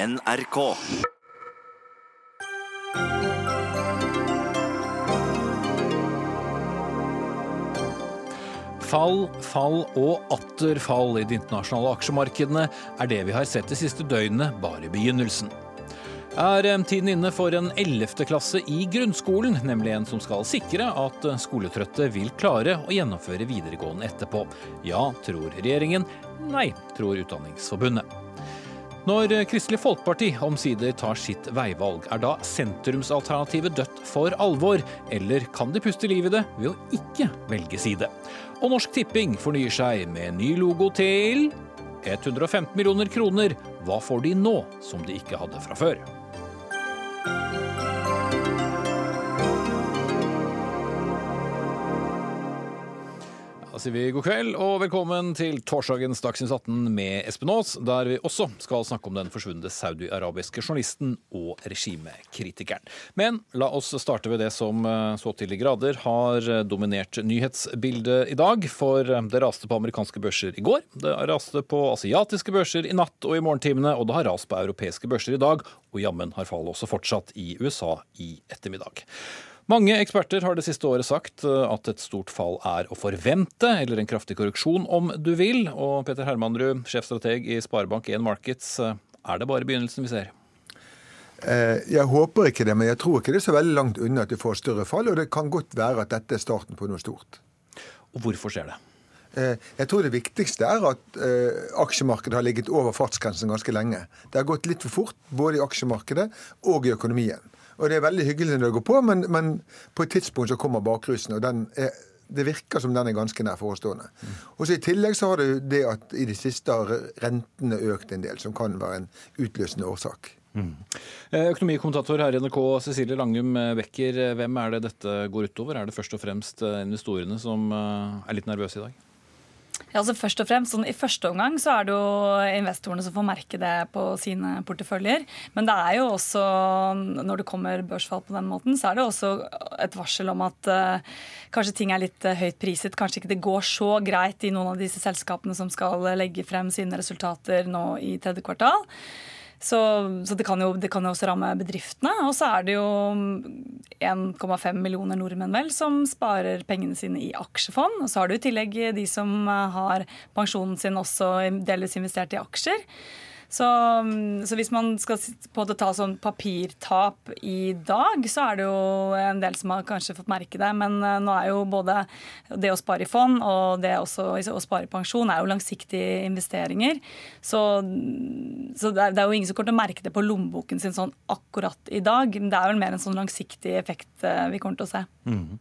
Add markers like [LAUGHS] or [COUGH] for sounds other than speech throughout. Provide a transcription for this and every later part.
NRK. Fall, fall og atter fall i de internasjonale aksjemarkedene er det vi har sett de siste døgnene, bare begynnelsen. Er eh, tiden inne for en 11. klasse i grunnskolen, nemlig en som skal sikre at skoletrøtte vil klare å gjennomføre videregående etterpå? Ja, tror regjeringen. Nei, tror Utdanningsforbundet. Når Kristelig Folkeparti omsider tar sitt veivalg, er da sentrumsalternativet dødt for alvor, eller kan de puste liv i det ved å ikke velge side? Og Norsk Tipping fornyer seg med ny logo til 115 millioner kroner. Hva får de nå som de ikke hadde fra før? Sier vi god kveld og velkommen til torsdagens Dagsnytt 18 med Espen Aas, der vi også skal snakke om den forsvunne saudi-arabiske journalisten og regimekritikeren. Men la oss starte ved det som eh, så til de grader har dominert nyhetsbildet i dag. For eh, det raste på amerikanske børser i går, det raste på asiatiske børser i natt og i morgentimene, og det har rast på europeiske børser i dag, og jammen har fallet også fortsatt i USA i ettermiddag. Mange eksperter har det siste året sagt eh, at et stort fall er å forvente, eller en kraftig korreksjon om du vil. Og Peter Hermanrud, sjefstrateg i Sparebank1 Markets, eh, er det bare begynnelsen vi ser? Eh, jeg håper ikke det, men jeg tror ikke det er så veldig langt unna at vi får større fall. Og det kan godt være at dette er starten på noe stort. Og hvorfor skjer det? Jeg tror det viktigste er at aksjemarkedet har ligget over fartsgrensen ganske lenge. Det har gått litt for fort, både i aksjemarkedet og i økonomien. Og det er veldig hyggelig når det går på, men, men på et tidspunkt så kommer bakrusen. og er det virker som den er ganske nær forestående. Mm. Og så I tillegg så har det det at i det siste har rentene økt en del, som kan være en utløsende årsak. Mm. Økonomikommentator her i NRK, Cecilie Langum Becker. Hvem er det dette går utover? Er det først og fremst investorene som er litt nervøse i dag? Ja, altså først og fremst, sånn, I første omgang så er det jo investorene som får merke det på sine porteføljer. Men det er jo også, når det kommer børsfall på den måten, så er det også et varsel om at uh, kanskje ting er litt uh, høyt priset. Kanskje ikke det går så greit i noen av disse selskapene som skal legge frem sine resultater nå i tredje kvartal. Så, så det, kan jo, det, kan jo, også ramme bedriftene. Og så er det jo 1,5 millioner nordmenn vel som sparer pengene sine i aksjefond. Og så har du i tillegg de som har pensjonen sin også delvis investert i aksjer. Så, så, hvis man skal på det ta sånn papirtap i dag, så er det jo en del som har kanskje fått merke det. Men eh, nå er jo både det å spare i fond og det å spare i pensjon er jo langsiktige investeringer. Så, så det, er, det, er, jo ingen som kommer til å merke det på lommeboken sin sånn akkurat i dag. Men det er vel mer en sånn langsiktig effekt eh, vi kommer til å se. Mm.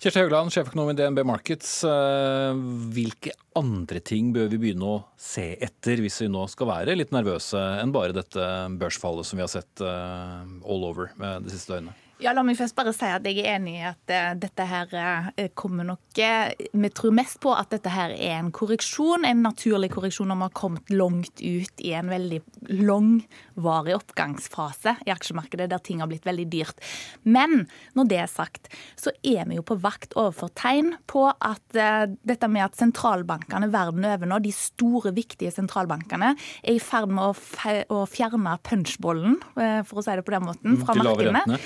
Kjersti Haugland, sjeføkonom i DNB Markets. Eh, hvilke andre ting bør vi begynne å se etter hvis vi nå skal være litt nervøse enn bare dette børsfallet som vi har sett eh, all over de siste døgnene? Ja, La meg først bare si at jeg er enig i at uh, dette her uh, kommer nok uh, Vi tror mest på at dette her er en korreksjon, en naturlig korreksjon når vi har kommet langt ut i en veldig langvarig oppgangsfase i aksjemarkedet der ting har blitt veldig dyrt. Men når det er sagt, så er vi jo på vakt overfor tegn på at dette med at sentralbankene verden over nå, de store, viktige sentralbankene, er i ferd med å, å fjerne punchbollen, for å si det på den måten, fra markedene.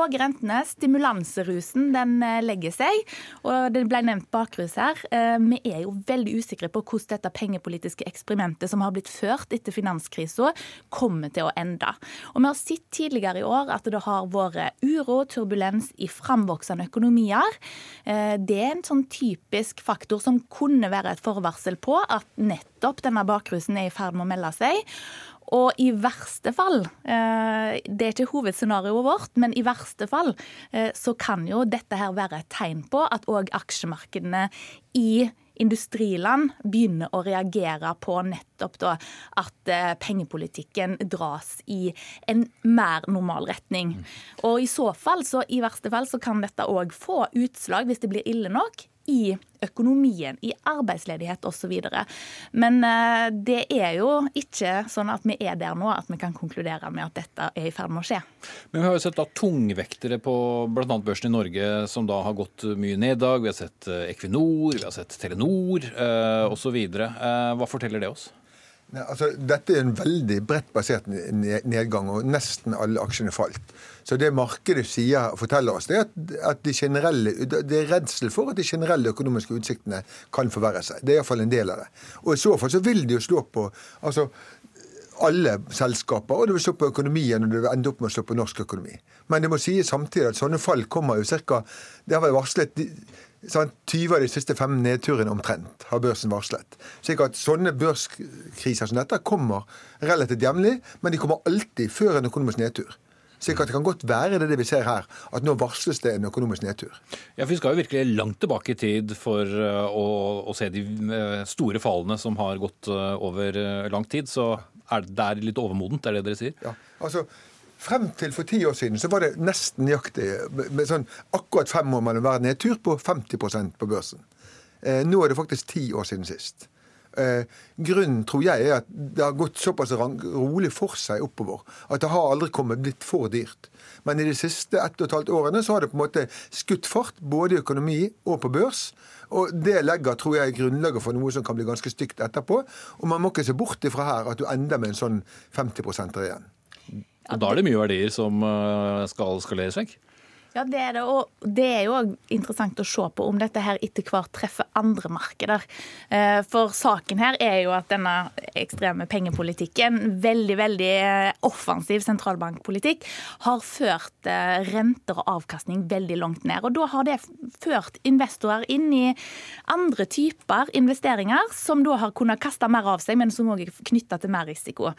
Lave rentene, stimulanserusen, den eh, legger seg. Og det ble nevnt bakrus her. Eh, vi er jo veldig usikre på hvordan dette pengepolitiske eksperimentet som har blitt ført etter finanskrisa, kommer til å ende. Og vi har sett tidligere i år at det har vært uro, og turbulens i framvoksende økonomier. Eh, det er en sånn typisk faktor som kunne være et forvarsel på at nettopp denne bakrusen er i ferd med å melde seg. Og i verste fall, eh, det er ikke hovedscenarioet vårt, men i verste fall eh, så kan jo dette her være et tegn på at òg aksjemarkedene i industriland begynner å reagere på nettopp da at eh, pengepolitikken dras i en mer normal retning. Mm. Og i så fall, så i verste fall, så kan dette òg få utslag, hvis det blir ille nok, i økonomien, i arbeidsledighet osv. Men eh, det er jo ikke sånn at vi er der nå at vi kan konkludere med at dette er i ferd med å skje. Men Vi har jo sett da tungvektere på bl.a. børsen i Norge som da har gått mye ned i dag. Vi har sett eh, Equinor, vi har sett Telenor eh, osv. Eh, hva forteller det oss? Ne, altså, dette er en veldig bredt basert nedgang, og nesten alle aksjene falt. Så det markedet sier, forteller oss, det er at, at de generelle, det er redsel for at de generelle økonomiske utsiktene kan forverre seg. Det er iallfall en del av det. Og i så fall så vil de jo slå på altså, alle selskaper, og det vil slå på økonomien, og det vil ende opp med å slå på norsk økonomi. Men det må sies samtidig at sånne fall kommer jo ca. Det har vært varslet Sånn, 20 av de siste fem nedturene omtrent har børsen varslet. Slik at Sånne børskriser som dette kommer relativt jevnlig, men de kommer alltid før en økonomisk nedtur. Slik at det kan godt være det, det vi ser her, at nå varsles det en økonomisk nedtur. Ja, for Vi skal jo virkelig langt tilbake i tid for uh, å, å, se de uh, store fallene som har gått uh, over lang tid. Så er det der litt overmodent, er det dere sier? Ja, altså Frem til for ti år siden så var det nesten nøyaktig med sånn akkurat fem år mellom hver nedtur på 50% på børsen. Eh, nå er det faktisk ti år siden sist. Eh, grunnen tror jeg er at det har gått såpass rolig for seg oppover at det har aldri kommet blitt for dyrt. Men i de siste ett og et halvt årene så har det på en måte skutt fart både i økonomi og på børs. Og Det legger tror jeg, grunnlaget for noe som kan bli ganske stygt etterpå. Og man må ikke se bort ifra her at du ender med en sånn 50% igjen. Og da er det mye verdier som eh, skal skaleres vekk? Ja, det er det. Og det er jo interessant å se på om dette her etter hvert treffer andre markeder. Eh, for saken her er jo at denne ekstreme pengepolitikken, veldig, veldig offensiv sentralbankpolitikk, har ført eh, renter og avkastning veldig langt ned. Og da har det ført investorer inn i andre typer investeringer, som da har kunnet kaste mer av seg, men som òg er knytta til mer risiko.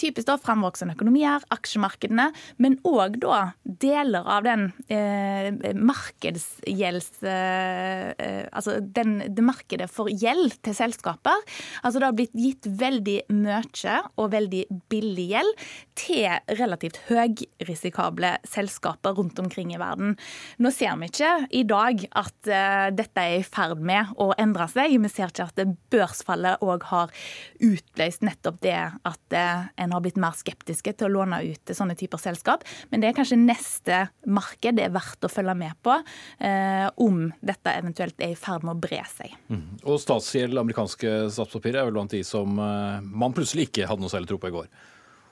Typisk da fremvoksende økonomier, aksjemarkedene, men òg da deler av den eh, markedsgjelds... Eh, eh, altså den, det markedet for gjeld til selskaper. Altså det har blitt gitt veldig mye og veldig billig gjeld til relativt høyrisikable selskaper rundt omkring i verden. Nå ser vi ikke i dag at eh, dette er i ferd med å endre seg. Vi ser ikke at børsfallet òg har utløst nettopp det at eh, en har blitt mer skeptiske til å låne ut til sånne typer selskap. Men det er kanskje neste marked det er verdt å følge med på, eh, om dette eventuelt er i ferd med å bre seg. Mm. Og statsgjeld, amerikanske statspapirer, er vel blant de som eh, man plutselig ikke hadde noe særlig tro på i går.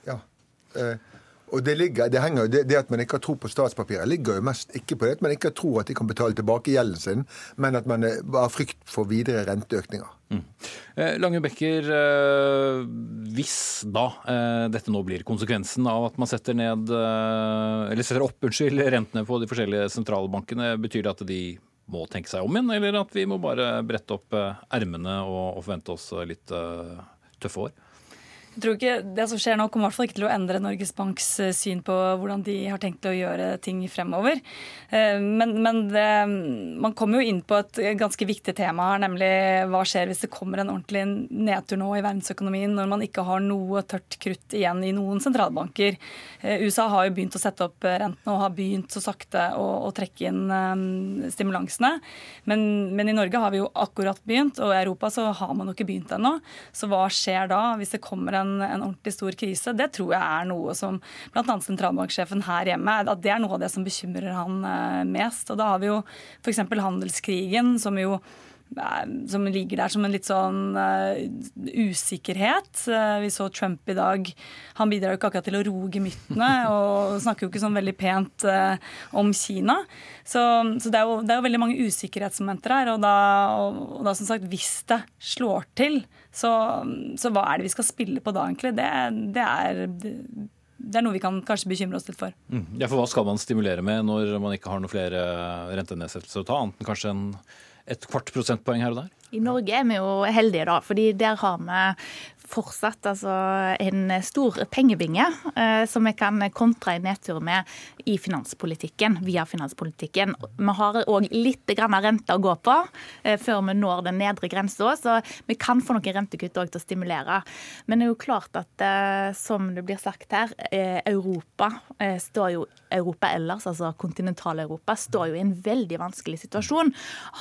Ja, eh, og det, ligger, det, henger, det, det, at man ikke har tro på statspapirer, ligger jo mest ikke på det at man ikke har tro at de kan betale tilbake gjelden sin, men at man har frykt for videre renteøkninger. Mm. Eh, Lange Bekker, eh, hvis da eh, dette nå blir konsekvensen av at man setter ned, eller setter opp unnskyld, rentene på de forskjellige sentralbankene, betyr det at de må tenke seg om igjen, eller at vi må bare brette opp ermene og, og forvente oss litt tøffe år? Jeg tror ikke Det som skjer nå, kommer i hvert fall ikke til å endre Norges Banks eh, syn på hvordan de har tenkt å gjøre ting fremover. Eh, men, men det, man kommer jo inn på et ganske viktig tema her, nemlig hva skjer hvis det kommer en ordentlig nedtur nå i verdensøkonomien når man ikke har noe tørt krutt igjen i noen sentralbanker. Eh, USA har jo begynt å sette opp rentene og har begynt så sakte å, å trekke inn stimulansene. Men, men, i Norge har vi jo akkurat begynt, og i Europa så har man jo ikke begynt ennå. Så hva skjer da hvis det kommer en en, en, ordentlig stor krise, det tror jeg er noe som bl.a. sentralbanksjefen her hjemme at det er noe av det som bekymrer han eh, mest. Og da har vi jo f.eks. handelskrigen, som jo som ligger der som en litt sånn uh, usikkerhet. Uh, vi så Trump i dag. Han bidrar jo ikke akkurat til å roe gemyttene [LAUGHS] og snakker jo ikke sånn veldig pent uh, om Kina. Så, så det, er jo, det, er jo, veldig mange usikkerhetsmomenter her. Og da, og, og da, som sagt, hvis det slår til, så, så, hva er det vi skal spille på da, egentlig? Det, det er det er noe vi kan kanskje bekymre oss litt for. Mm. Ja, for Hva skal man stimulere med når man ikke har noen flere rentenedsettelser å ta, annet enn kanskje en et kvart prosentpoeng her og der? I Norge er vi jo heldige, da, fordi der har vi fortsatt altså, en stor pengebinge eh, som vi kan kontre en nedtur med i finanspolitikken, via finanspolitikken. Vi har òg litt rente å gå på eh, før vi når den nedre grensa, så vi kan få noen rentekutt til å stimulere. Men det er jo klart at eh, som det blir sagt her, eh, Europa eh, står jo Europa ellers, altså kontinental-Europa, står jo i en veldig vanskelig situasjon.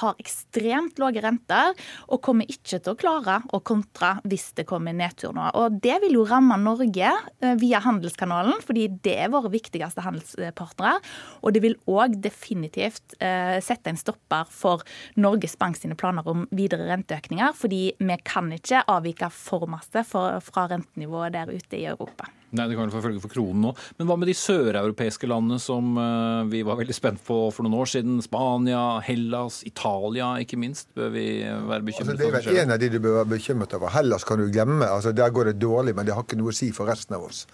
Har ekstremt lave renter og kommer ikke til å klare å kontre hvis det kommer nedtur nå. Og Det vil jo ramme Norge eh, via handelskanalen, fordi det er våre viktigste handelspartnere. Og det vil òg definitivt eh, sette en stopper for Norges Bank sine planer om videre renteøkninger, fordi vi kan ikke avvike for masse fra rentenivået der ute i Europa. Nei, Det kan vel få følge for kronen nå. Men hva med de søreuropeiske landene som uh, vi var veldig spent på for noen år siden? Spania, Hellas, Italia ikke minst. Bør vi være bekymret altså, Det er vel en av de du bør være bekymret over. Hellas kan du glemme. altså Der går det dårlig, men det har ikke noe å si for resten av oss.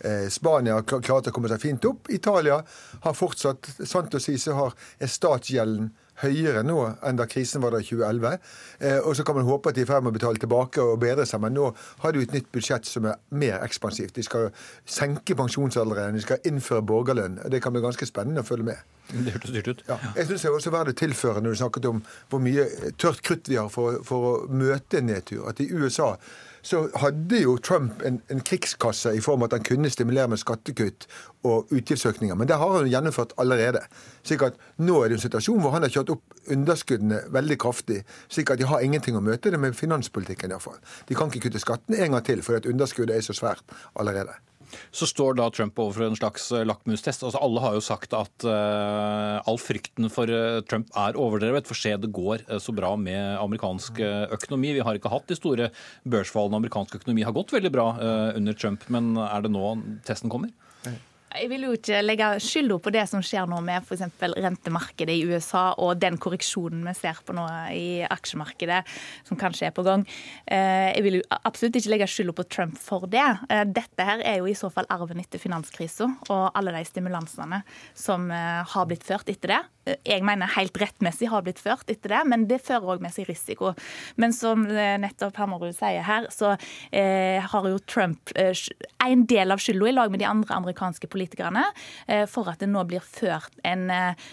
Eh, Spania har klart å komme seg fint opp. Italia har fortsatt Sant å si så har statsgjelden høyere nå enn da krisen var der i 2011. Eh, og så kan man håpe at de er i ferd med å betale tilbake og bedre seg, men nå har de et nytt budsjett som er mer ekspansivt. De skal senke pensjonsalderen, de skal innføre borgerlønn. Det kan bli ganske spennende å følge med. Det hørtes dyrt ut. Ja. Jeg syns det er også verdt å tilføre når du snakket om hvor mye tørt krutt vi har for, for å møte en nedtur. At i USA så hadde jo Trump en, en, krigskasse i form av at han kunne stimulere med skattekutt og utgiftsøkninger. Men det har han gjennomført allerede. Slik at nå er det en situasjon hvor han har kjørt opp underskuddene veldig kraftig. Slik at de har ingenting å møte det med finanspolitikken iallfall. De kan ikke kutte skattene en gang til fordi at underskuddet er så svært allerede. Så står da Trump overfor en slags eh, lakmustest. Altså, alle har jo sagt at uh, all frykten for uh, Trump er overdrevet. For se det går så bra med amerikansk økonomi. Vi har ikke hatt de store børsfallene. Amerikansk økonomi har gått veldig bra under Trump, men er det nå testen kommer? Jeg vil jo ikke legge skylda på det som skjer nå med f.eks. rentemarkedet i USA og den korreksjonen vi ser på nå i aksjemarkedet, som kanskje er på gang. Eh, jeg vil jo absolutt ikke legge skylda på Trump for det. Eh, dette her er jo i så fall arven etter finanskrisa og alle de stimulansene som eh, har blitt ført etter det jeg mener helt rettmessig har blitt ført etter det, men det fører òg med seg risiko. Men som nettopp Hammerud sier her, så eh, har jo Trump eh, en del av skylda i lag med de andre amerikanske politikerne eh, for at det nå blir ført en eh,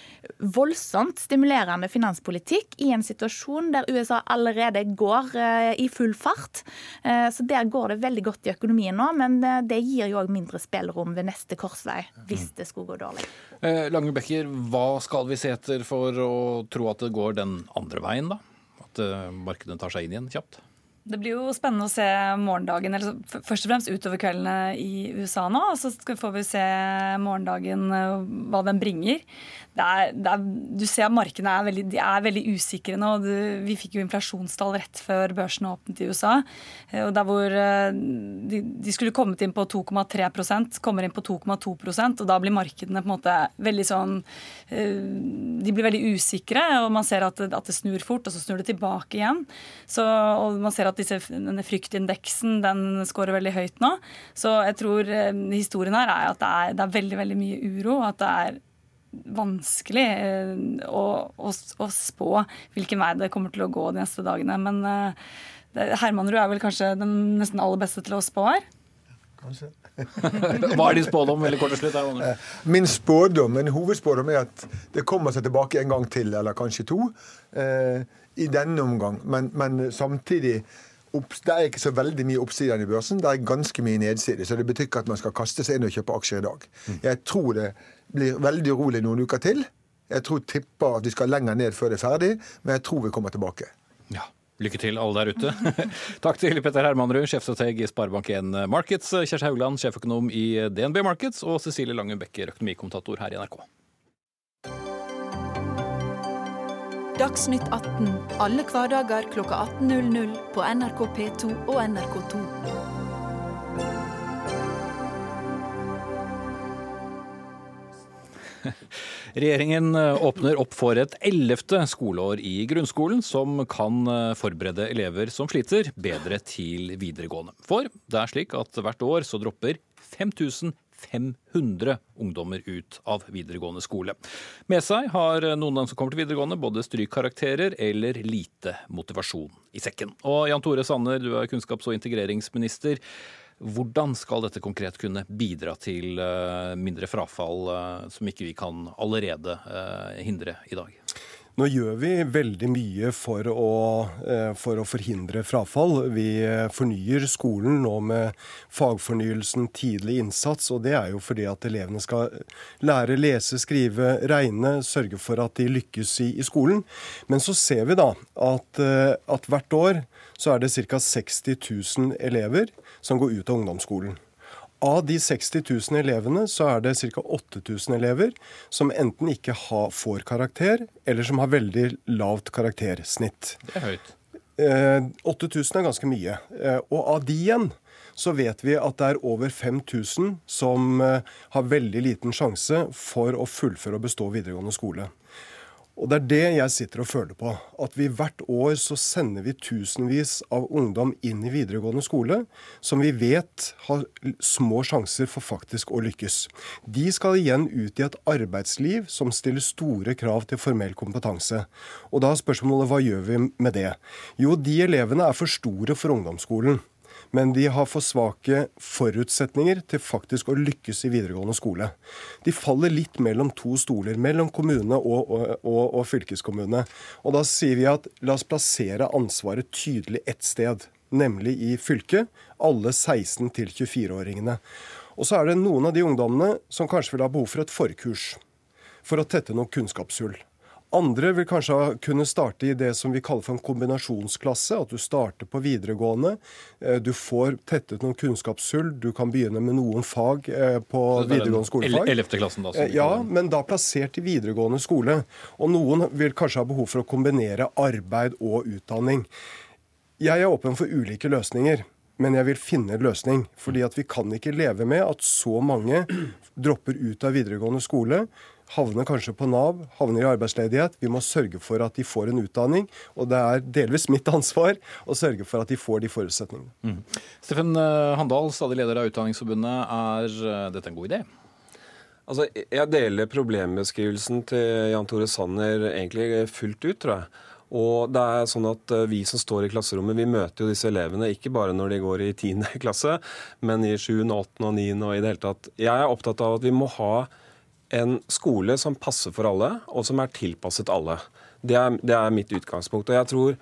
voldsomt stimulerende finanspolitikk i en situasjon der USA allerede går eh, i full fart. Eh, så der går det veldig godt i økonomien nå, men det gir jo òg mindre spillerom ved neste korsvei hvis det skulle gå dårlig. Lange Becker, hva skal vi se for å tro at det går den andre veien, da? At eh, markedene tar seg inn igjen kjapt? Det blir jo spennende å se morgendagen, eller først og fremst utover kveldene i USA nå. Og så får vi se morgendagen, eh, hva den bringer. Det er, det er, du ser at markedene er veldig, er veldig usikre nå. Du, vi fikk jo inflasjonstall rett før børsen åpnet i USA. Eh, og der hvor eh, de, de skulle kommet inn på 2,3% kommer inn på 2,2% og da blir markedene på en måte veldig sånn De blir veldig usikre, og man ser at, at det snur fort, og så snur det tilbake igjen. Så, og man ser at disse, denne fryktindeksen den scorer veldig høyt nå. Så jeg tror eh, historien her er at det er, det er veldig, veldig mye uro. At det er vanskelig eh, å, å, å, spå hvilken vei det kommer til å gå de neste dagene. Men uh, Hermanrud er vel kanskje den nesten aller beste til å spå her? Kanskje. [LAUGHS] Hva er din spådom? veldig kort og slutt? Min spådom, min hovedspådom er at det kommer seg tilbake en gang til, eller kanskje to. Eh, i denne omgang, men, men samtidig det er ikke så veldig mye oppsider i børsen. Det er ganske mye nedside. Så det betyr ikke at man skal kaste seg inn og kjøpe aksjer i dag. Mm. Jeg tror det blir veldig urolig noen uker til. Jeg tror tipper at vi skal lenger ned før det er ferdig, men jeg tror vi kommer tilbake. Ja. Lykke til, alle der ute. [LAUGHS] Takk til Petter Hermanrud, sjefstrateg i Sparebank1 Markets, Kjersti Haugland, sjeføkonom i DNB Markets, og Cecilie Langen Becker, økonomikommentator her i NRK. Dagsnytt 18 alle hverdager kl 18.00 på NRK P2 og NRK2. [LAUGHS] Regjeringen eh, åpner opp for et ellevte skoleår i grunnskolen, som kan eh, forberede elever som sliter, bedre til videregående. For det er slik at hvert år så dropper 5000 500 ungdommer ut av videregående skole. Med seg har noen av dem som kommer til videregående både strykkarakterer eller lite motivasjon i sekken. Og Jan Tore Sanner, du er kunnskaps- og integreringsminister. Hvordan skal dette konkret kunne bidra til eh, mindre frafall, eh, som ikke vi kan allerede eh, hindre i dag? Nå gjør vi veldig mye for å, eh, for å, forhindre frafall. Vi eh, fornyer skolen nå med fagfornyelsen tidlig innsats. Og det er jo fordi at elevene skal lære lese, skrive, regne, sørge for at de lykkes i, i skolen. Men så ser vi da at, eh, at hvert år så er det ca. 60 000 elever som går ut av ungdomsskolen. Av de 60 000 elevene så er det ca. 8000 elever som enten ikke har, får karakter, eller som har veldig lavt karaktersnitt. Det er høyt. Eh, 8000 er ganske mye. Eh, og av de igjen så vet vi at det er over 5000 som eh, har veldig liten sjanse for å fullføre og bestå videregående skole. Og det er det jeg sitter og føler på. At vi hvert år så sender vi tusenvis av ungdom inn i videregående skole som vi vet har små sjanser for faktisk å lykkes. De skal igjen ut i et arbeidsliv som stiller store krav til formell kompetanse. Og da er spørsmålet hva gjør vi med det? Jo, de elevene er for store for ungdomsskolen men de har for svake forutsetninger til faktisk å lykkes i videregående skole. De faller litt mellom to stoler, mellom kommune og, og, og, og fylkeskommune. Og da sier vi at la oss plassere ansvaret tydelig ett sted, nemlig i fylket. Alle 16- 24-åringene. Og så er det noen av de ungdommene som kanskje vil ha behov for et forkurs for å tette noen kunnskapshull. Andre vil kanskje kunne starte i det som vi kaller for en kombinasjonsklasse. At du starter på videregående. Eh, du får tettet noen kunnskapshull. Du kan begynne med noen fag eh, på videregående skolefag. 11. klassen da? Ja, men da plassert i videregående skole. Og noen vil kanskje ha behov for å kombinere arbeid og utdanning. Jeg er åpen for ulike løsninger. Men jeg vil finne en løsning. fordi at vi kan ikke leve med at så mange dropper ut av videregående skole havner kanskje på Nav, havner i arbeidsledighet. Vi må sørge for at de får en utdanning. Og det er delvis mitt ansvar å sørge for at de får de forutsetningene. Mm. Steffen eh, Handal, stadig leder av Utdanningsforbundet. Er eh, dette en god idé? Altså, Jeg deler problembeskrivelsen til Jan Tore Sanner egentlig fullt ut, tror jeg. Og det er sånn at eh, Vi som står i klasserommet, vi møter jo disse elevene ikke bare når de går i 10. [LAUGHS] klasse, men i 7., 8. og 9. og i det hele tatt. Jeg er opptatt av at vi må ha en skole som passer for alle, og som er tilpasset alle. Det er, det er mitt utgangspunkt. Og jeg tror,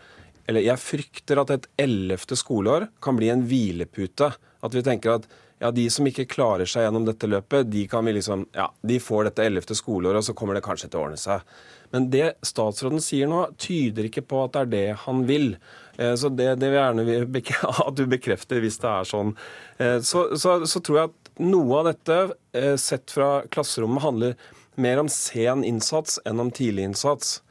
eller jeg frykter at et ellevte skoleår kan bli en hvilepute. At vi tenker at ja, de som ikke klarer seg gjennom dette løpet, de kan vi liksom, ja, de får dette ellevte skoleåret, og så kommer det kanskje til å ordne seg. Men det statsråden sier nå, tyder ikke på at det er det han vil. Eh, så det, det vil jeg gjerne [LAUGHS] at du bekrefter hvis det er sånn. Eh, så, så, så tror jeg at noe av dette, eh, sett fra klasserommet, handler mer om sen innsats enn om tidlig innsats.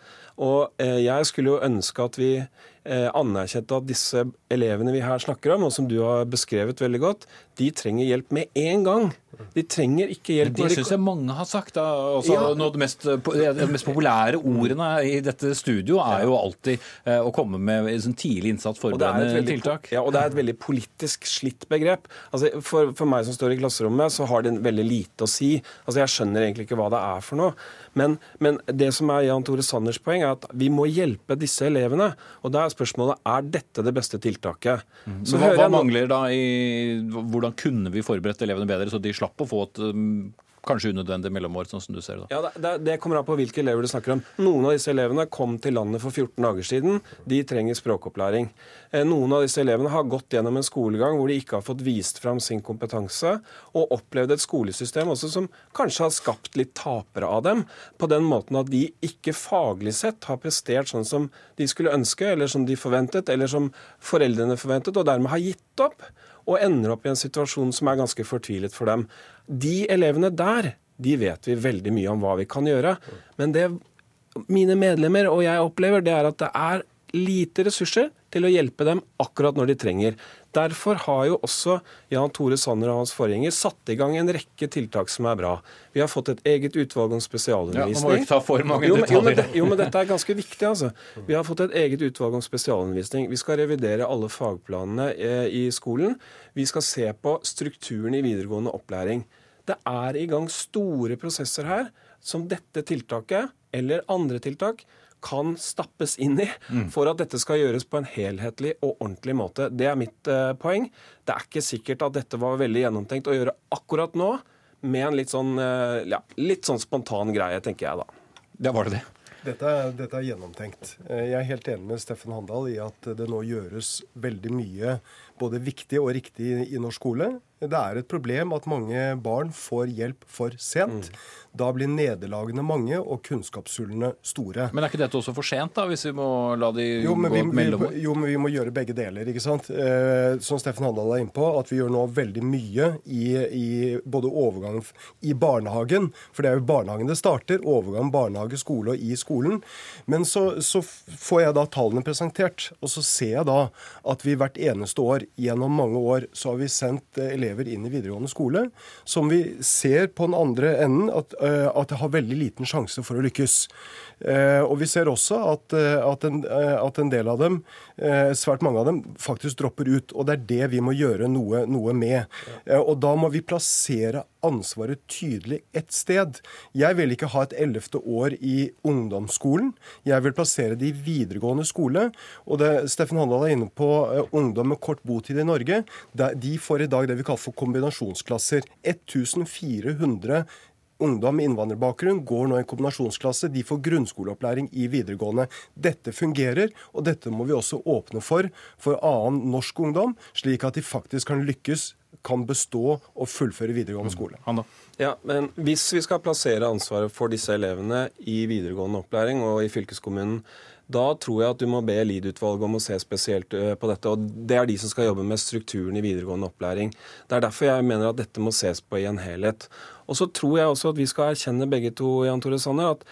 Og eh, jeg skulle jo ønske at vi eh, anerkjente at disse elevene vi her snakker om, og som du har beskrevet veldig godt, de trenger hjelp med en gang. De trenger ikke hjelp. Det syns jeg mange har sagt. Da. Også, ja. noe av det mest, de mest, populære ordene i dette studio er jo alltid eh, å komme med sånn tidlig innsats forberedende tiltak. Ja, og det er et veldig politisk slitt begrep. Altså, for, for, meg som står i klasserommet, så har det veldig lite å si. Altså, jeg skjønner egentlig ikke hva det er for noe. Men, men det som er Jan Tore Sanners poeng, er at vi må hjelpe disse elevene. Og da er spørsmålet er dette det beste tiltaket. Mm. Så hva, hva mangler da i Hvordan kunne vi forberedt elevene bedre, så de slapp å få et um, kanskje unødvendig mellomår, sånn som du ser det? Ja, det, det, kommer an på hvilke elever du snakker om. Noen av disse elevene kom til landet for 14 dager siden. De trenger språkopplæring. Eh, noen av disse elevene har gått gjennom en skolegang hvor de ikke har fått vist fram sin kompetanse, og opplevd et skolesystem også som kanskje har skapt litt tapere av dem, på den måten at de ikke faglig sett har prestert sånn som de skulle ønske, eller som de forventet, eller som foreldrene forventet, og dermed har gitt opp og ender opp i en situasjon som er ganske fortvilet for dem. De elevene der, de vet vi veldig mye om hva vi kan gjøre. Men det mine medlemmer og jeg opplever, det er at det er lite ressurser til å hjelpe dem akkurat når de trenger. Derfor har jo også Jan Tore Sanner og hans forgjenger satt i gang en rekke tiltak som er bra. Vi har fått et eget utvalg om spesialundervisning. Ja, må ikke ta for mange jo, men, jo, men, jo, men dette er ganske viktig, altså. Vi har fått et eget utvalg om spesialundervisning. Vi skal revidere alle fagplanene eh, i skolen. Vi skal se på strukturen i videregående opplæring. Det er i gang store prosesser her som dette tiltaket, eller andre tiltak, kan stappes inn i for at dette skal gjøres på en helhetlig og ordentlig måte. Det er mitt eh, poeng. Det er ikke sikkert at dette var veldig gjennomtenkt å gjøre akkurat nå, med en litt sånn, eh, ja, litt sånn spontan greie, tenker jeg da. Ja, var det det? Dette, dette, er gjennomtenkt. Eh, jeg er helt enig med Steffen Handal i at det nå gjøres veldig mye både viktig og riktig i norsk skole. Det er et problem at mange barn får hjelp for sent. Mm. Da blir nederlagene mange og kunnskapshullene store. Men er ikke dette også for sent, da, hvis vi må la de jo, gå vi, mellom vi, Jo, men vi må gjøre begge deler. ikke sant? Eh, som Steffen Handal er inne på, at vi gjør nå veldig mye i, i både overgangen i barnehagen, for det er jo barnehagen det starter, overgang barnehage, skole og i skolen. Men så, så får jeg da tallene presentert, og så ser jeg da at vi hvert eneste år gjennom mange år så har vi sendt eh, elever inn i videregående skole som vi ser på den andre enden at at det har veldig liten sjanse for å lykkes. Eh, og vi ser også at, eh, at, en, at, en, del av dem, svært mange av dem, faktisk dropper ut. Og det er det vi må gjøre noe, noe med. Og da må vi plassere ansvaret tydelig ett sted. Jeg vil ikke ha et ellevte år i ungdomsskolen. Jeg vil plassere det i videregående skole. Og det, Steffen Handal er inne på ungdom med kort botid i Norge. De får i dag det vi kaller for kombinasjonsklasser. 1400 ungdom med innvandrerbakgrunn går nå i kombinasjonsklasse. De får grunnskoleopplæring i videregående. Dette fungerer, og dette må vi også åpne for for annen norsk ungdom, slik at de faktisk kan lykkes kan bestå og fullføre videregående skole. Mm. Ja, men Hvis vi skal plassere ansvaret for disse elevene i videregående opplæring og i fylkeskommunen, da tror jeg at du må be LID-utvalget om å se spesielt øh, på dette. og Det er de som skal jobbe med strukturen i videregående opplæring. Det er derfor jeg mener at dette må ses på i en helhet. Og så tror jeg også at vi skal erkjenne begge to, Jan Tore Sanner, at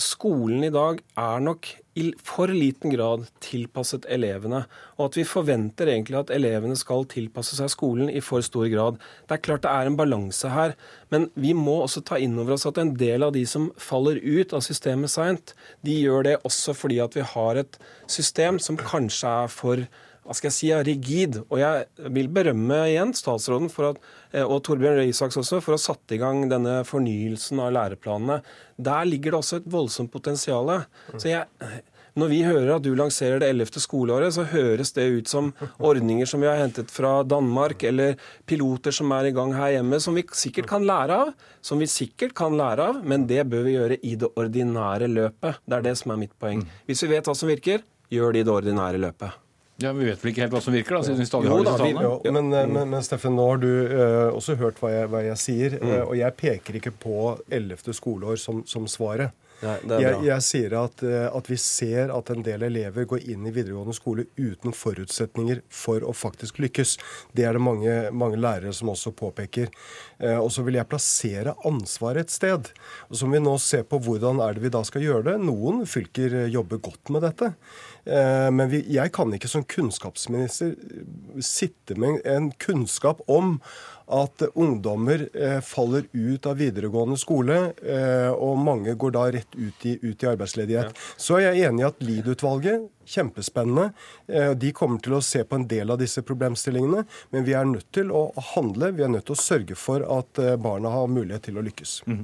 skolen i dag er nok i for liten grad tilpasset elevene. Og at vi forventer egentlig at elevene skal tilpasse seg skolen i for stor grad. Det er klart det er en balanse her, men vi må også ta inn over oss at en del av de som faller ut av systemet seint, de gjør det også fordi at vi har et system som kanskje er for hva skal jeg si, rigid. Og jeg vil berømme igjen statsråden for at, eh, og Torbjørn Røe Isaks også for å ha satt i gang denne fornyelsen av læreplanene. Der ligger det også et voldsomt potensial. Så jeg, når vi hører at du lanserer det ellevte skoleåret, så høres det ut som ordninger som vi har hentet fra Danmark, eller piloter som er i gang her hjemme, som vi sikkert kan lære av. Som vi sikkert kan lære av, men det bør vi gjøre i det ordinære løpet. Det er det som er mitt poeng. Hvis vi vet hva som virker, gjør det i det ordinære løpet. Ja, men Vi vet vel ikke helt hva som virker, da, siden vi stadig har disse tallene? Jo, men, eh, men, men, Steffen, nå har du uh, også hørt hva jeg, hva jeg sier. Mm. Uh, og jeg peker ikke på 11. skoleår som, som svaret. Nei, jeg, jeg, sier at, at, vi ser at en del elever går inn i videregående skole uten forutsetninger for å faktisk lykkes. Det er det mange, mange lærere som også påpeker. Eh, og så vil jeg plassere ansvaret et sted. Og så må vi nå se på hvordan er det vi da skal gjøre det. Noen fylker jobber godt med dette. Eh, men jeg kan ikke som kunnskapsminister sitte med en kunnskap om at ungdommer eh, faller ut av videregående skole, eh, og mange går da rett ut i, ut i arbeidsledighet. Ja. Så er jeg enig i at Lied-utvalget kjempespennende. Eh, de kommer til å se på en del av disse problemstillingene, men vi er nødt til å handle. Vi er nødt til å sørge for at barna har mulighet til å lykkes. Mm.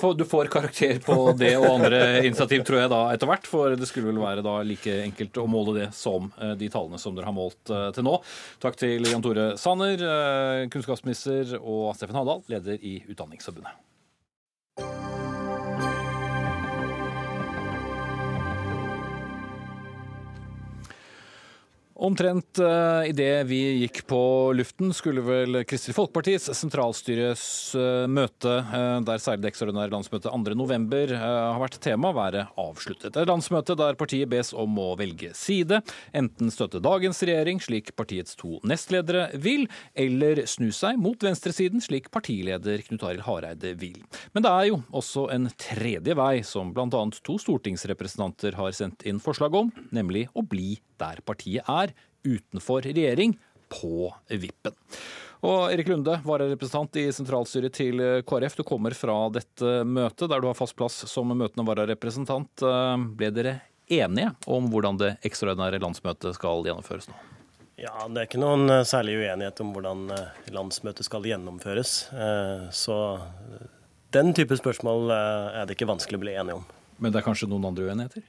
Får, du får karakter på det og andre initiativ, tror jeg, da etter hvert. For det skulle vel være da like enkelt å måle det som de tallene som dere har målt til nå. Takk til Jan Tore Sanner, kunnskapsminister, og Steffen Havdal, leder i Utdanningsforbundet. Omtrent uh, idet vi gikk på luften, skulle vel Kristelig Folkepartis sentralstyres uh, møte, uh, der særlig det ekstraordinære landsmøtet 2.11, uh, har vært tema, være avsluttet. Et landsmøte der partiet bes om å velge side, enten støtte dagens regjering, slik partiets to nestledere vil, eller snu seg mot venstresiden, slik partileder Knut Arild Hareide vil. Men det er jo også en tredje vei, som bl.a. to stortingsrepresentanter har sendt inn forslag om, nemlig å bli der partiet er, utenfor regjering, på vippen. Og Erik Lunde, vararepresentant i sentralstyret til KrF. Du kommer fra dette møtet, der du har fast plass som møtende vararepresentant. Ble dere enige om hvordan det ekstraordinære landsmøtet skal gjennomføres nå? Ja, Det er ikke noen eh, særlig uenighet om hvordan eh, landsmøtet skal gjennomføres. Eh, så den type spørsmål er det ikke vanskelig å bli enige om. Men det er kanskje noen andre uenigheter?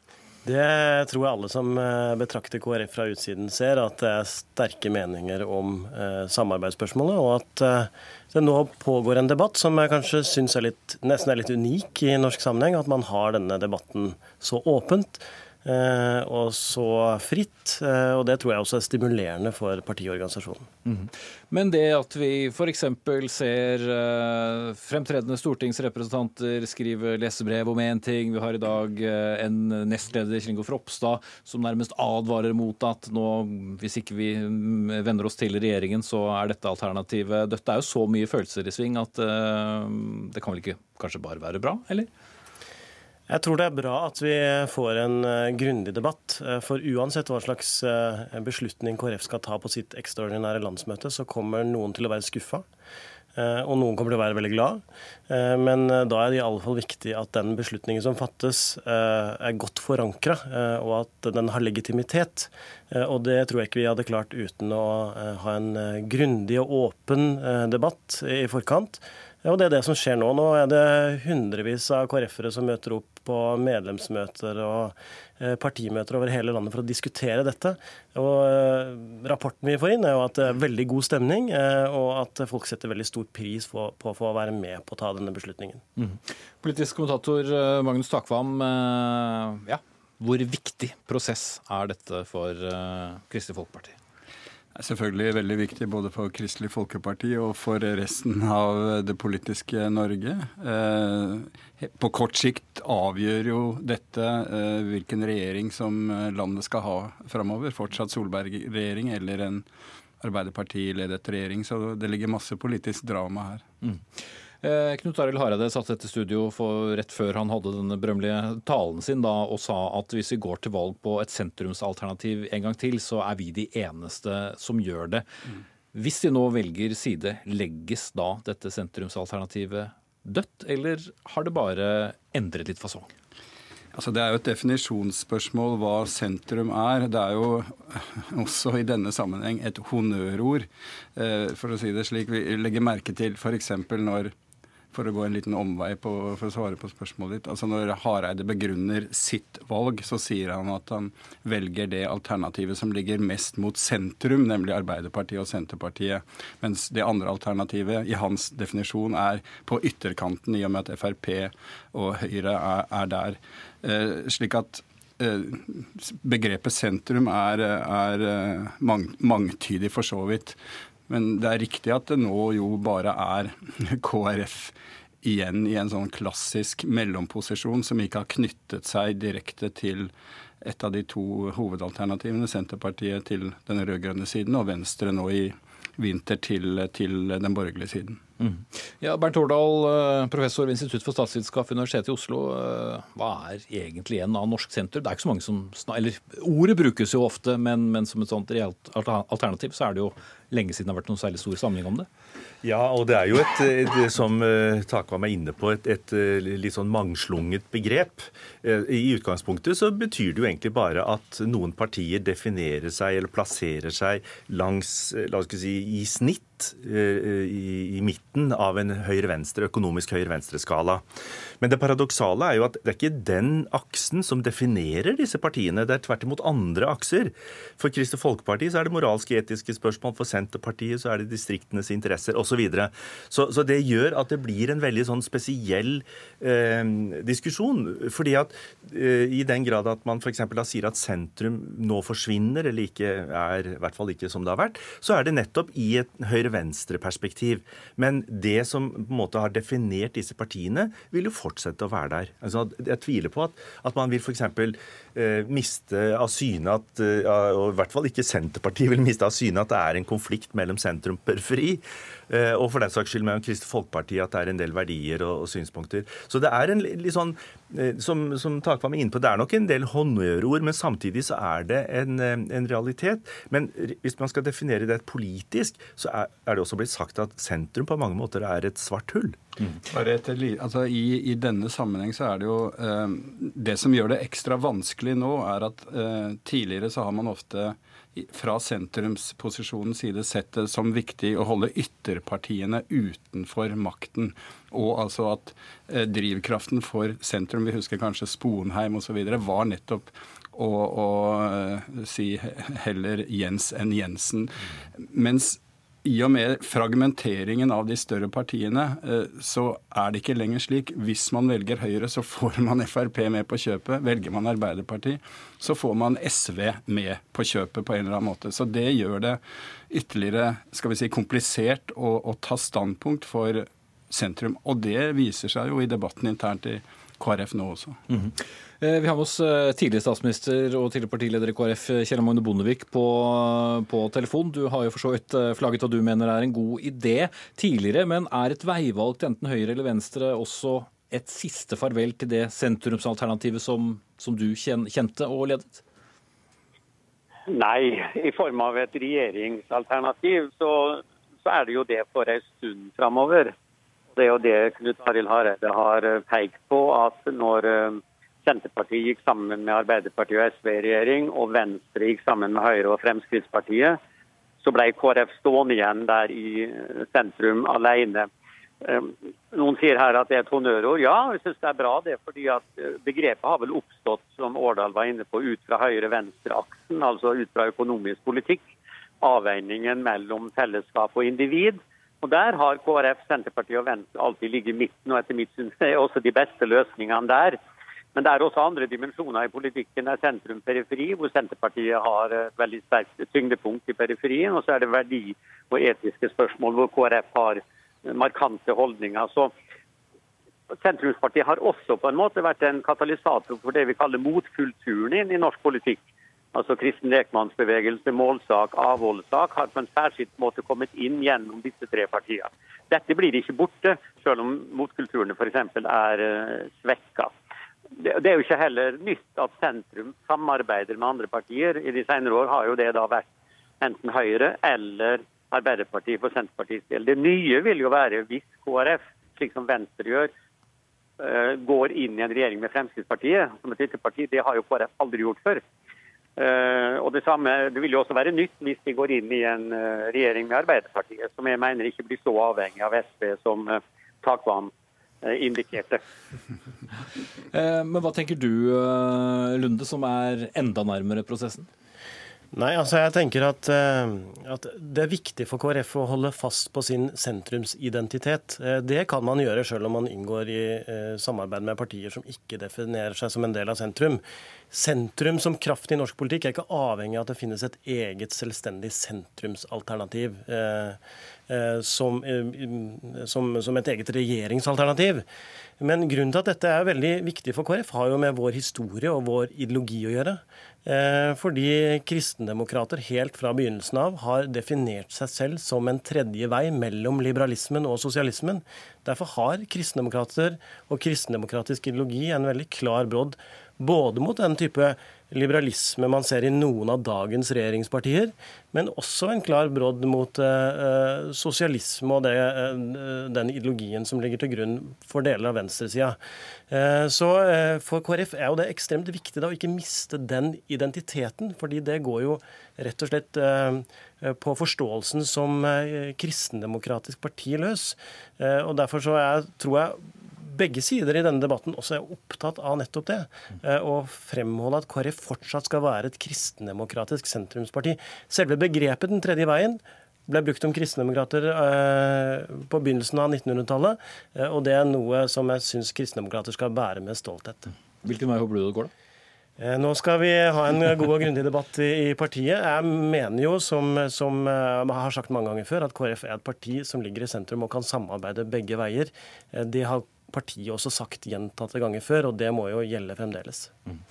Det tror jeg alle som eh, betrakter KrF fra utsiden ser, at det er sterke meninger om eh, samarbeidsspørsmålet. Og at eh, det nå pågår en debatt som jeg kanskje syns nesten er litt unik i norsk sammenheng. At man har denne debatten så åpent. Eh, og så fritt. Eh, og det tror jeg også er stimulerende for partiorganisasjonen. Mm. Men det at vi f.eks. ser uh, fremtredende stortingsrepresentanter skrive lesebrev om én ting, vi har i dag en nestleder, Kjell Ingolf Ropstad, som nærmest advarer mot at nå, hvis ikke vi mm, venner oss til regjeringen, så er dette alternativet Dette er jo så mye følelser i sving at det kan vel ikke kanskje bare være bra, eller? Jeg tror det er bra at vi får en uh, grundig debatt. Uh, for uansett hva slags uh, beslutning KrF skal ta på sitt ekstraordinære landsmøte, så kommer noen til å være skuffa. Og noen kommer til å være veldig glad. Men da er det i alle fall viktig at den beslutningen som fattes, er godt forankra, og at den har legitimitet. Og det tror jeg ikke vi hadde klart uten å ha en grundig og åpen debatt i forkant. Og det er det som skjer nå. Nå er det hundrevis av KrF-ere som møter opp på medlemsmøter og eh, partimøter over hele landet for å diskutere dette. Og eh, Rapporten vi får inn, er jo at det er veldig god stemning, eh, og at folk setter veldig stor pris på, på, å være med på å ta denne beslutningen. Mm. Politisk kommentator Magnus Takvam, ja, hvor viktig prosess er dette for Kristelig Folkeparti? Er selvfølgelig veldig viktig både for Kristelig Folkeparti og for resten av det politiske Norge. Eh, på kort sikt avgjør jo dette eh, hvilken regjering som eh, landet skal ha framover. Fortsatt Solberg-regjering eller en Arbeiderparti-ledet regjering. Så det ligger masse politisk drama her. Mm. Eh, Knut Arild Hareide satt dette studio rett før han hadde denne berømmelige talen sin da, og sa at hvis vi går til valg på et sentrumsalternativ en gang til, så er vi de eneste som gjør det. Hvis de nå velger side, legges da dette sentrumsalternativet dødt, eller har det bare endret litt fasong? Altså, det er jo et definisjonsspørsmål hva sentrum er. Det er jo [LAUGHS] også i denne sammenheng et honnørord, eh, for å si det slik. Vi legger merke til f.eks. når for å gå en liten omvei på, for å svare på spørsmålet ditt. Altså Når Hareide begrunner sitt valg, så sier han at han velger det alternativet som ligger mest mot sentrum, nemlig Arbeiderpartiet og Senterpartiet. Mens det andre alternativet i hans definisjon er på ytterkanten, i og med at Frp og Høyre er, er der. Eh, slik at eh, begrepet sentrum er, er eh, mang, mangtydig for så vidt. Men det er riktig at det nå jo bare er [LAUGHS] KrF igjen i en sånn klassisk mellomposisjon som ikke har knyttet seg direkte til et av de to hovedalternativene, Senterpartiet til den rød-grønne siden og Venstre nå i vinter til, til den borgerlige siden. Mm. Ja, Bernt Årdal, eh, professor ved Institutt for statsvitenskap ved Universitetet i Oslo. Eh, hva er egentlig igjen av norsk senter? Det er ikke så mange som eller Ordet brukes jo ofte, men, men som et sånt reelt alternativ så er det jo lenge siden det har vært noen særlig stor samling om det. Ja, og det er jo et, et som uh, Takvam er inne på, et, et, et, litt sånn mangslunget begrep. I utgangspunktet så betyr det jo egentlig bare at noen partier definerer seg eller plasserer seg langs, la oss si, i snitt i, i midten av en høyre-venstre, økonomisk høyre-venstre-skala. Men det paradoksale er jo at det er ikke den aksen som definerer disse partiene. Det er tvert imot andre akser. For Kristelig Folkeparti så er det moralske etiske spørsmål, for Senterpartiet så er det distriktenes interesser osv. Så, videre. så Så det gjør at det blir en veldig sånn spesiell eh, diskusjon. Fordi at eh, i den grad at man f.eks. da sier at sentrum nå forsvinner, eller ikke er i hvert fall ikke som det har vært, så er det nettopp i et høyre-venstre-perspektiv. Men det som på en måte har definert disse partiene, vil jo fortsette å være der. Altså, jeg tviler på at, at man vil f.eks. Eh, miste av syne at eh, og i hvert fall ikke Senterpartiet vil miste av syne at det er en konflikt mellom sentrum og periferi. Eh, og for den saks skyld mellom Kristelig Folkeparti at det er en del verdier og, og synspunkter. Så det er en litt sånn som, som Takvam er inne på, det er nok en del honnørord, men samtidig så er det en, eh, en, realitet. Men hvis man skal definere det politisk, så er, er, det også blitt sagt at sentrum på mange måter er et svart hull. Mm. Etter, altså i, i, denne sammenheng så er det jo eh, Det som gjør det ekstra vanskelig nå, er at eh, tidligere så har man ofte fra sentrumsposisjonens side sett det som viktig å holde ytterpartiene utenfor makten. Og altså at eh, drivkraften for sentrum, vi husker kanskje Sponheim osv., var nettopp å, å eh, si heller Jens enn Jensen. Mens i og med fragmenteringen av de større partiene, eh, så er det ikke lenger slik. Hvis man velger Høyre, så får man Frp med på kjøpet. Velger man Arbeiderpartiet, så får man SV med på kjøpet på en eller annen måte. Så det gjør det ytterligere skal vi si, komplisert å, å ta standpunkt for sentrum. Og det viser seg jo i debatten internt i KrF nå også. Mm -hmm. Vi har med oss eh, tidligere statsminister og tidligere partileder i KrF, Kjell Magne Bondevik, på, på, telefon. Du har jo for så vidt eh, flagget hva du mener er en god idé tidligere, men er et veivalg til enten høyre eller venstre også et siste farvel til det sentrumsalternativet som, som du kjente og ledet? Nei, i form av et regjeringsalternativ så, så er det jo det for en stund framover. Det er jo det Knut Arild Hareide har eh, pekt på, at når eh, Senterpartiet gikk sammen med Arbeiderpartiet og SV i regjering, og Venstre gikk sammen med Høyre og Fremskrittspartiet, så ble KrF stående igjen der i eh, sentrum alene. Noen sier her at det er et honnørord. Ja, jeg syns det er bra det. fordi at Begrepet har vel oppstått som Årdal var inne på, ut fra høyre-venstre-aksen, altså ut fra økonomisk politikk. Avveiningen mellom fellesskap og individ. Og Der har KrF, Senterpartiet og Venstre alltid ligget i midten, og etter mitt syn er også de beste løsningene der. Men det er også andre dimensjoner i politikken. Det er sentrum-periferi, hvor Senterpartiet har veldig sterkt tyngdepunkt i periferien. Og så er det verdi- og etiske spørsmål, hvor KrF har markante holdninger. Så Sentrumspartiet har også på en måte vært en katalysator for det vi kaller motkulturen inn i norsk politikk altså kristen lekmannsbevegelse, målsak, avholdssak, har på en særskilt måte kommet inn gjennom disse tre partiene. Dette blir ikke borte, selv om motkulturene f.eks. er uh, svekka. Det, er jo ikke heller nytt at sentrum samarbeider med andre partier. I de senere år har jo det da vært enten Høyre eller Arbeiderpartiet for Senterpartiets del. Det nye vil jo være hvis KrF, slik som Venstre gjør, uh, går inn i en regjering med Fremskrittspartiet som et ytterparti. Det har jo KrF aldri gjort før. Uh, og Det samme, det vil jo også være nytt hvis de går inn i en uh, regjering med Arbeiderpartiet, som jeg mener ikke blir så avhengig av SV som uh, Takvam indikerte. [LAUGHS] Men hva tenker du, Lunde, som er enda nærmere prosessen? Nei, altså jeg tenker at, eh, at, det er viktig for KrF å holde fast på sin sentrumsidentitet. Eh, det kan man gjøre selv om man inngår i eh, samarbeid med partier som ikke definerer seg som en del av sentrum. Sentrum som kraft i norsk politikk er ikke avhengig av at det finnes et eget selvstendig sentrumsalternativ som, som, som et eget regjeringsalternativ. Men grunnen til at dette er veldig viktig for KrF, har jo med vår historie og vår ideologi å gjøre. Eh, fordi kristendemokrater helt fra begynnelsen av har definert seg selv som en tredje vei mellom liberalismen og sosialismen. Derfor har kristendemokrater og kristendemokratisk ideologi en veldig klar brodd både mot den type liberalisme man ser i noen av dagens regjeringspartier, men også en klar brodd mot eh, sosialisme og det, eh, den ideologien som ligger til grunn for deler av venstresida. Eh, så for KrF er jo det ekstremt viktig da, å ikke miste den identiteten, fordi det går jo rett og slett på forståelsen som kristendemokratisk parti løs. Og Derfor så er, tror jeg begge sider i denne debatten også er opptatt av nettopp det. Eh, å fremholde at KrF fortsatt skal være et kristendemokratisk sentrumsparti. Selve begrepet Den tredje veien ble brukt om kristendemokrater eh, på begynnelsen av 1900-tallet. Eh, og det er noe som jeg syns kristendemokrater skal bære med stolthet. Hvilken vei håper du det går, da? Nå skal vi ha en god og grundig debatt i partiet. Jeg mener jo, som, som jeg har sagt mange ganger før, at KrF er et parti som ligger i sentrum og kan samarbeide begge veier. Det har partiet også sagt gjentatte ganger før, og det må jo gjelde fremdeles. Mm.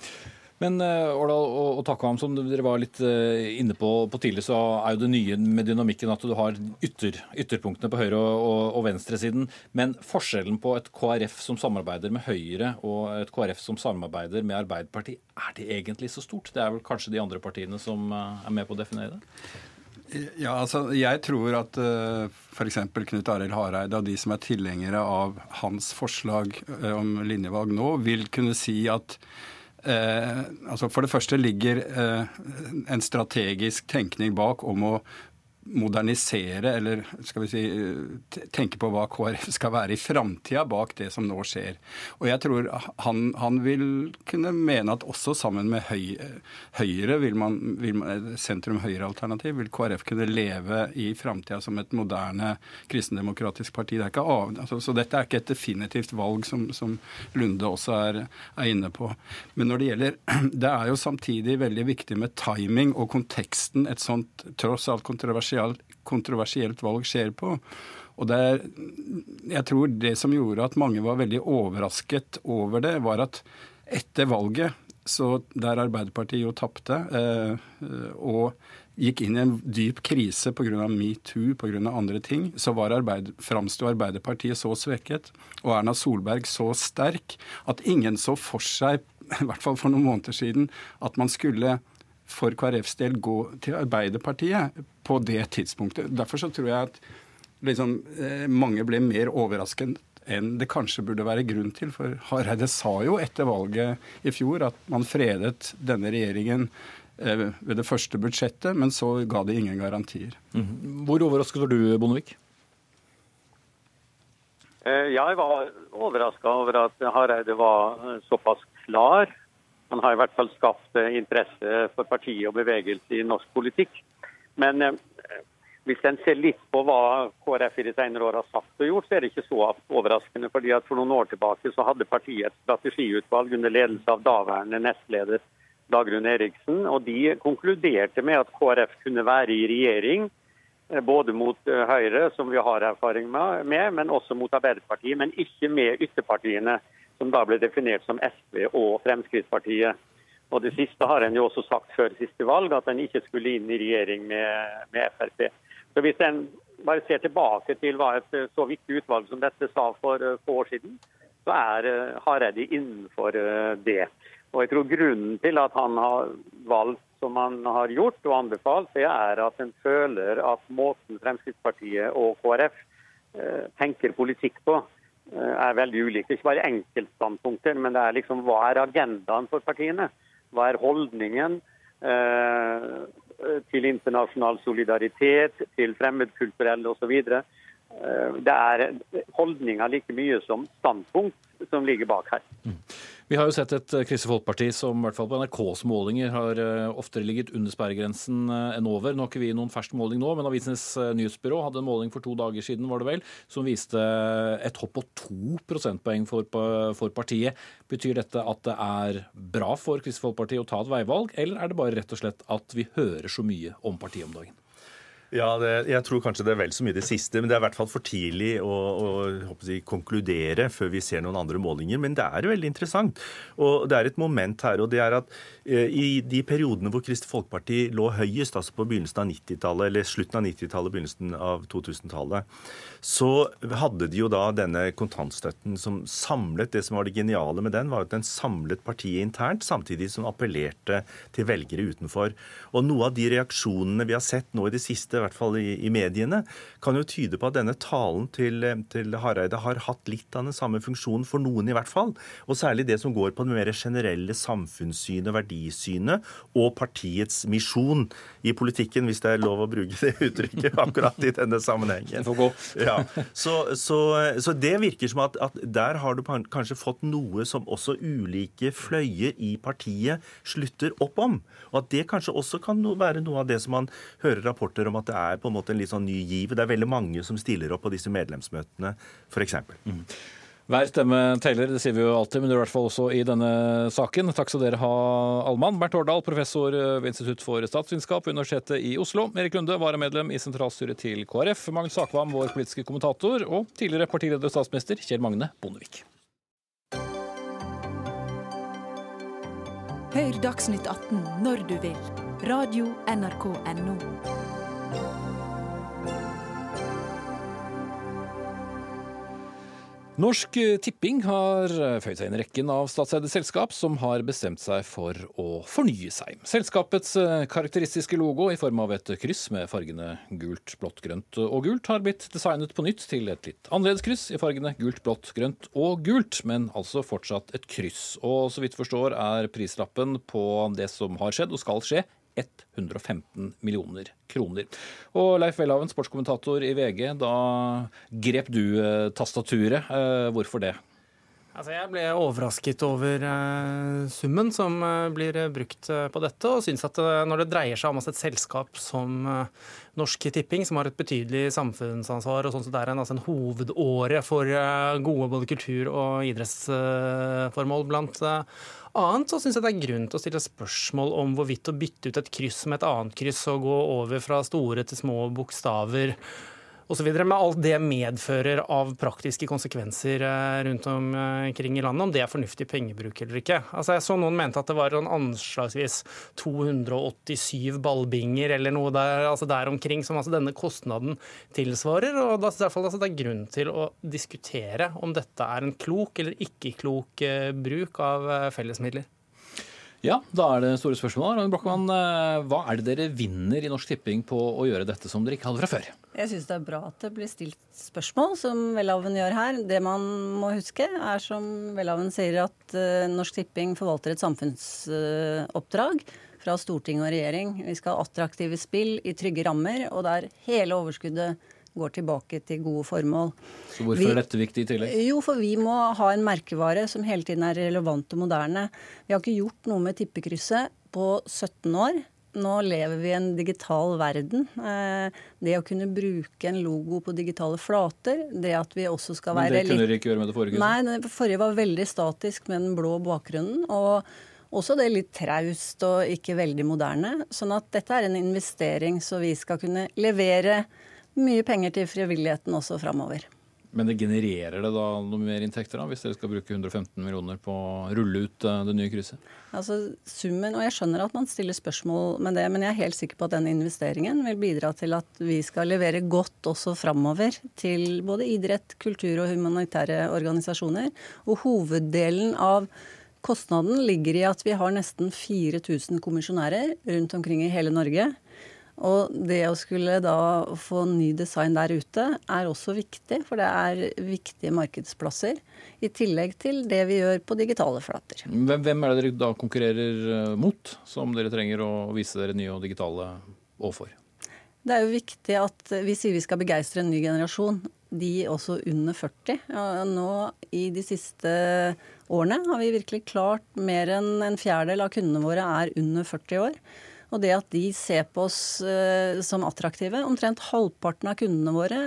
Men uh, Årdal og, og Takvam, som dere var litt uh, inne på, på tidlig, så er jo det nye med dynamikken at du har ytter, ytterpunktene på høyre- og, og, og venstresiden. Men forskjellen på et KrF som samarbeider med Høyre og et KrF som samarbeider med Arbeiderpartiet, er det egentlig så stort? Det er vel kanskje de andre partiene som uh, er med på å definere det? Ja, altså, Jeg tror at uh, f.eks. Knut Arild Hareide og de som er tilhengere av hans forslag om linjevalg nå, vil kunne si at eh, altså For det første ligger eh, en strategisk tenkning bak om å modernisere, eller skal vi si tenke på hva KrF skal være i framtida bak det som nå skjer. Og jeg tror han, han vil kunne mene at også sammen med høy, Høyre, vil man, vil man, sentrum-høyre-alternativ, vil KrF kunne leve i framtida som et moderne kristendemokratisk parti. Det av, altså, så dette er ikke et definitivt valg, som, som Lunde også er, er inne på. Men når det gjelder [CLEARS THROAT] Det er jo samtidig veldig viktig med timing og konteksten et sånt tross alt kontroversielt kontroversielt valg skjer på. Og det er, jeg tror det som gjorde at mange var veldig overrasket over det, var at etter valget, så der Arbeiderpartiet jo tapte, eh, og gikk inn i en dyp krise pga. metoo, pga. andre ting, så var Arbeid, framsto Arbeiderpartiet så svekket og Erna Solberg så sterk at ingen så for seg, [LAUGHS] i hvert fall for noen måneder siden, at man skulle for KrFs del gå til Arbeiderpartiet på det tidspunktet. Derfor så tror jeg at liksom, eh, mange ble mer overrasket enn det kanskje burde være grunn til. For Hareide sa jo etter valget i fjor at man fredet denne regjeringen eh, ved det første budsjettet, men så ga de ingen garantier. Mm. Hvor overrasket var du, Bondevik? Eh, jeg var overraska over at Hareide var såpass klar han har i hvert fall skapt eh, interesse for partiet og bevegelse i norsk politikk. Men eh, hvis en ser litt på hva KrF i de senere år har sagt og gjort, så er det ikke så overraskende. fordi at For noen år tilbake så hadde partiet et strategiutvalg under ledelse av daværende nestleder Dagrun Eriksen. og De konkluderte med at KrF kunne være i regjering eh, både mot Høyre, som vi har erfaring med, men også mot Arbeiderpartiet, men ikke med ytterpartiene som da ble definert som SV og Fremskrittspartiet. Og Det siste har en jo også sagt før siste valg, at en ikke skulle inn i regjering med, med Frp. Så Hvis en bare ser tilbake til hva et så viktig utvalg som dette sa for eh, få år siden, så er uh, Hareide innenfor det. Og jeg tror Grunnen til at han har valgt som han har gjort og anbefalt, det er at en føler at måten Fremskrittspartiet og KrF tenker politikk på, Eh, er veldig ulike. Ikke bare enkeltstandpunkter, men det er liksom hva er agendaen for partiene? Hva er holdningen eh, til internasjonal solidaritet, til fremmedkulturelle osv.? Eh, det er holdninga like mye som standpunkt som ligger bak her. Mm. Vi har jo sett et eh, Kristelig Folkeparti som i hvert fall på NRKs målinger har eh, oftere ligget under sperregrensen eh, enn over. Nå har ikke vi noen fersk måling nå, men Avisenes Nyhetsbyrå hadde en måling for to dager siden var det vel, som viste et hopp på to prosentpoeng for, for partiet. Betyr dette at det er bra for Kristelig Folkeparti å ta et veivalg, eller er det bare rett og slett at vi hører så mye om partiet om dagen? Ja, det, jeg tror kanskje det er vel så mye det siste. Men det er i hvert fall for tidlig å, å jeg, konkludere før vi ser noen andre målinger. Men det er veldig interessant. Og det er et moment her, og det er at eh, i de periodene hvor Kristelig Folkeparti lå høyest, altså på begynnelsen av 90-tallet, eller slutten av 90-tallet, begynnelsen av 2000-tallet, så hadde de jo da denne kontantstøtten som samlet Det som var det geniale med den, var at den samlet partiet internt, samtidig som appellerte til velgere utenfor. Og noe av de reaksjonene vi har sett nå i det siste, i hvert fall i, i, mediene, kan jo tyde på at denne talen til, til, Hareide har hatt litt av den samme funksjonen for noen, i hvert fall. Og særlig det som går på det mer generelle samfunnssynet, verdisynet og partiets misjon i politikken, hvis det er lov å bruke det uttrykket [LAUGHS] akkurat i denne sammenhengen. Det får gå. Ja. Så, så, så, det virker som at, at der har du kanskje fått noe som også ulike fløyer i partiet slutter opp om. Og at det kanskje også kan være noe av det som man hører rapporter om at det er på en måte en litt sånn ny giv. Det er veldig mange som stiller opp på disse medlemsmøtene, f.eks. Mm. Hver stemme teller, det sier vi jo alltid, men det er i hvert fall også i denne saken. Takk skal dere ha, Allmann. Bernt Årdal, professor ved Institutt for statsvitenskap ved Universitetet i Oslo. Erik Lunde, varamedlem i sentralstyret til KrF. Magnus Sakvam, vår politiske kommentator. Og tidligere partileder og statsminister Kjell Magne Bondevik. Hør Dagsnytt 18 når du vil. Radio NRK Radio.nrk.no. Norsk Tipping har føyd seg inn i rekken av statseide selskap som har bestemt seg for å fornye seg. Selskapets karakteristiske logo i form av et kryss med fargene gult, blått, grønt og gult har blitt designet på nytt til et litt annerledes kryss i fargene gult, blått, grønt og gult, men altså fortsatt et kryss. Og så vidt forstår er prislappen på det som har skjedd og skal skje, 115 millioner kroner. Og Leif Welhaven, sportskommentator i VG, da grep du eh, tastaturet. Eh, hvorfor det? Altså jeg ble overrasket over uh, summen som uh, blir brukt uh, på dette, og syns at når det dreier seg om et selskap som Norsk Tipping, som har et betydelig samfunnsansvar, og sånn så det er en, altså en hovedåre for gode både kultur- og idrettsformål blant annet, så syns jeg det er grunn til å stille spørsmål om hvorvidt å bytte ut et kryss med et annet kryss og gå over fra store til små bokstaver osv. Med alt det medfører av praktiske konsekvenser eh, rundt omkring i landet, om det er fornuftig pengebruk eller ikke. Altså, jeg så noen mente at det var sånn anslagsvis 287 ballbinger eller noe der, altså der omkring som altså denne kostnaden tilsvarer. og da jeg altså, Det er grunn til å diskutere om dette er en klok eller ikke klok eh, bruk av eh, fellesmidler. Ja, da er det store spørsmålet. Brochmann, hva er det dere vinner i Norsk Tipping på å gjøre dette som dere ikke hadde fra før? Jeg syns det er bra at det blir stilt spørsmål, som Welhaven gjør her. Det man må huske, er som Welhaven sier, at uh, Norsk Tipping forvalter et samfunnsoppdrag fra storting og regjering. Vi skal ha attraktive spill i trygge rammer, og der hele overskuddet går tilbake til gode formål. Så Hvorfor vi, er dette viktig i tillegg? Jo, for vi må ha en merkevare som hele tiden er relevant og moderne. Vi har ikke gjort noe med tippekrysset på 17 år nå lever vi i en digital verden. Eh, det å kunne bruke en logo på digitale flater, det at vi også skal være litt Men det kunne dere ikke gjøre med det forrige? Nei, det forrige var veldig statisk med den blå bakgrunnen. og også det litt traust og ikke veldig moderne. Sånn at dette er en investering så vi skal kunne levere mye penger til frivilligheten også framover. Men det genererer det da noe mer inntekter, da, hvis dere skal bruke 115 millioner på å rulle ut eh, det nye krysset? Altså summen, og Jeg skjønner at man stiller spørsmål med det, men jeg er helt sikker på at den investeringen vil bidra til at vi skal levere godt også framover til både idrett, kultur og humanitære organisasjoner. Og hoveddelen av kostnaden ligger i at vi har nesten 4000 kommisjonærer rundt omkring i hele Norge. Og det å skulle da få ny design der ute er også viktig, for det er viktige markedsplasser. I tillegg til det vi gjør på digitale flater. Hvem er det dere da konkurrerer eh, mot, som dere trenger å vise dere nye og digitale overfor? Det er jo viktig at vi sier vi skal begeistre en ny generasjon. De også under 40. Nå i de siste årene har vi virkelig klart mer enn en fjerdedel av kundene våre er under 40 år. Og det at de ser på oss uh, som attraktive. Omtrent halvparten av kundene våre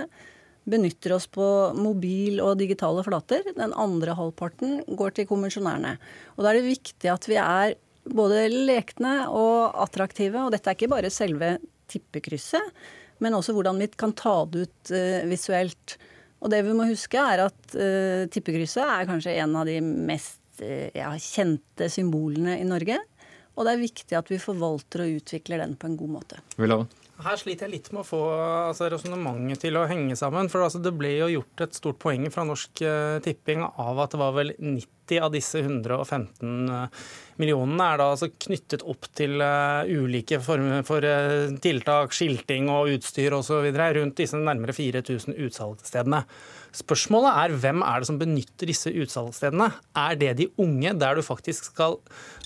benytter oss på mobil og digitale flater. Den andre halvparten går til kommisjonærene. Og da er det viktig at vi er både lekne og attraktive. Og dette er ikke bare selve tippekrysset, men også hvordan vi kan ta det ut uh, visuelt. Og det vi må huske, er at uh, tippekrysset er kanskje en av de mest ja, kjente symbolene i Norge. Og det er viktig at vi forvalter og utvikler den på en god måte. Her sliter jeg litt med å få altså, resonnementet til å henge sammen. For altså, det ble jo gjort et stort poeng fra Norsk uh, Tipping av at det var vel 90 av disse 115 uh, eh, millionene er da altså knyttet opp til uh, ulike former for tiltak, skilting og utstyr osv. rundt disse nærmere 4000 utsalgsstedene. Spørsmålet er hvem er det som benytter disse utsalgsstedene? Er det de unge der du faktisk skal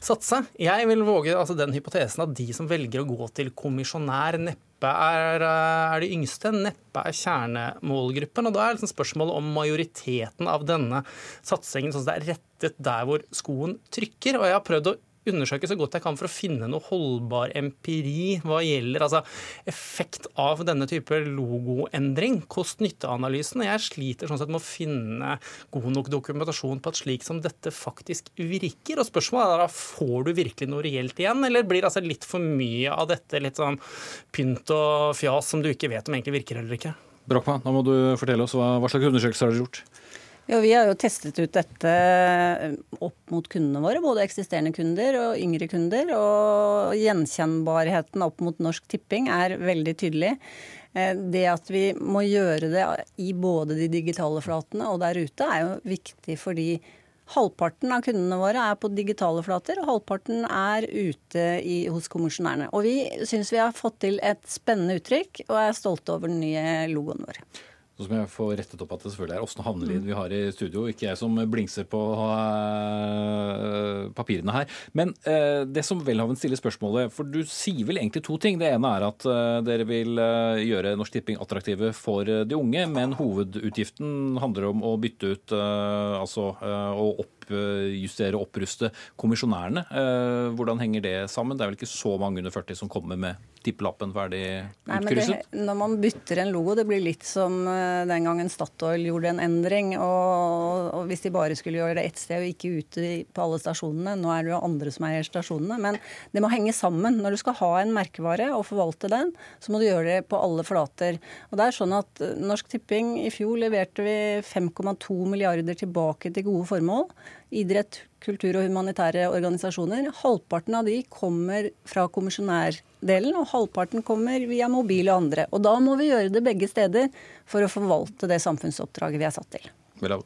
satse? Jeg vil våge altså, den hypotesen at de som velger å gå til kommisjonær, neppe er, er de yngste, neppe er kjernemålgruppen. Og da er liksom spørsmålet om majoriteten av denne satsingen sånn at det er rettet der hvor skoen trykker. Og jeg har prøvd å undersøke så godt jeg kan for å finne noe holdbar empiri hva gjelder altså, effekt av denne type logoendring. Kost-nytte-analysen. Jeg sliter sånn sett med å finne god nok dokumentasjon på at slik som dette faktisk virker. Og spørsmålet er da, får du virkelig noe reelt igjen, eller blir det altså litt for mye av dette litt sånn pynt og fjas som du ikke vet om egentlig virker eller ikke? Brochmann, nå må du fortelle oss hva, hva slags undersøkelser har dere gjort? Jo, Vi har jo testet ut dette eh, opp mot kundene våre, både eksisterende kunder og yngre kunder. Og gjenkjennbarheten opp mot Norsk Tipping er veldig tydelig. Det at vi må gjøre det i både de digitale flatene og der ute, er jo viktig fordi Halvparten av kundene våre er på digitale flater, og halvparten er ute i, hos kommisjonærene. Og vi syns vi har fått til et spennende uttrykk, og er stolte over den nye logoen vår. Så skal jeg få rettet opp at det selvfølgelig er Åsne Havnelid vi har i studio, ikke jeg som blingser på uh, papirene her. Men uh, det som Welhaven stiller spørsmålet, for du sier vel egentlig to ting. Det ene er at uh, dere vil gjøre Norsk Tipping attraktive for de unge, men hovedutgiften handler om å bytte ut altså å oppjustere og oppruste kommisjonærene. Hvordan henger det sammen? Det er vel ikke så mange under 40 som kommer med tippelappen ferdig utkrysset? Nei, når man bytter en logo, det blir litt som eh, den gangen Statoil gjorde en endring. Og, og hvis de bare skulle gjøre det ett sted og ikke ute på alle stasjonene. Nå er det jo andre som eier stasjonene. Men det må henge sammen. Når du skal ha en merkevare og forvalte den, så må du gjøre det på alle flater. Og det er sånn at eh, Norsk Tipping i fjor leverte vi 5,2 milliarder tilbake til gode formål. Idrett, kultur og humanitære organisasjoner. Halvparten av de kommer fra kommisjonærdelen, og halvparten kommer via mobil og andre. Og da må vi gjøre det begge steder for å forvalte det samfunnsoppdraget vi er satt til. Ja,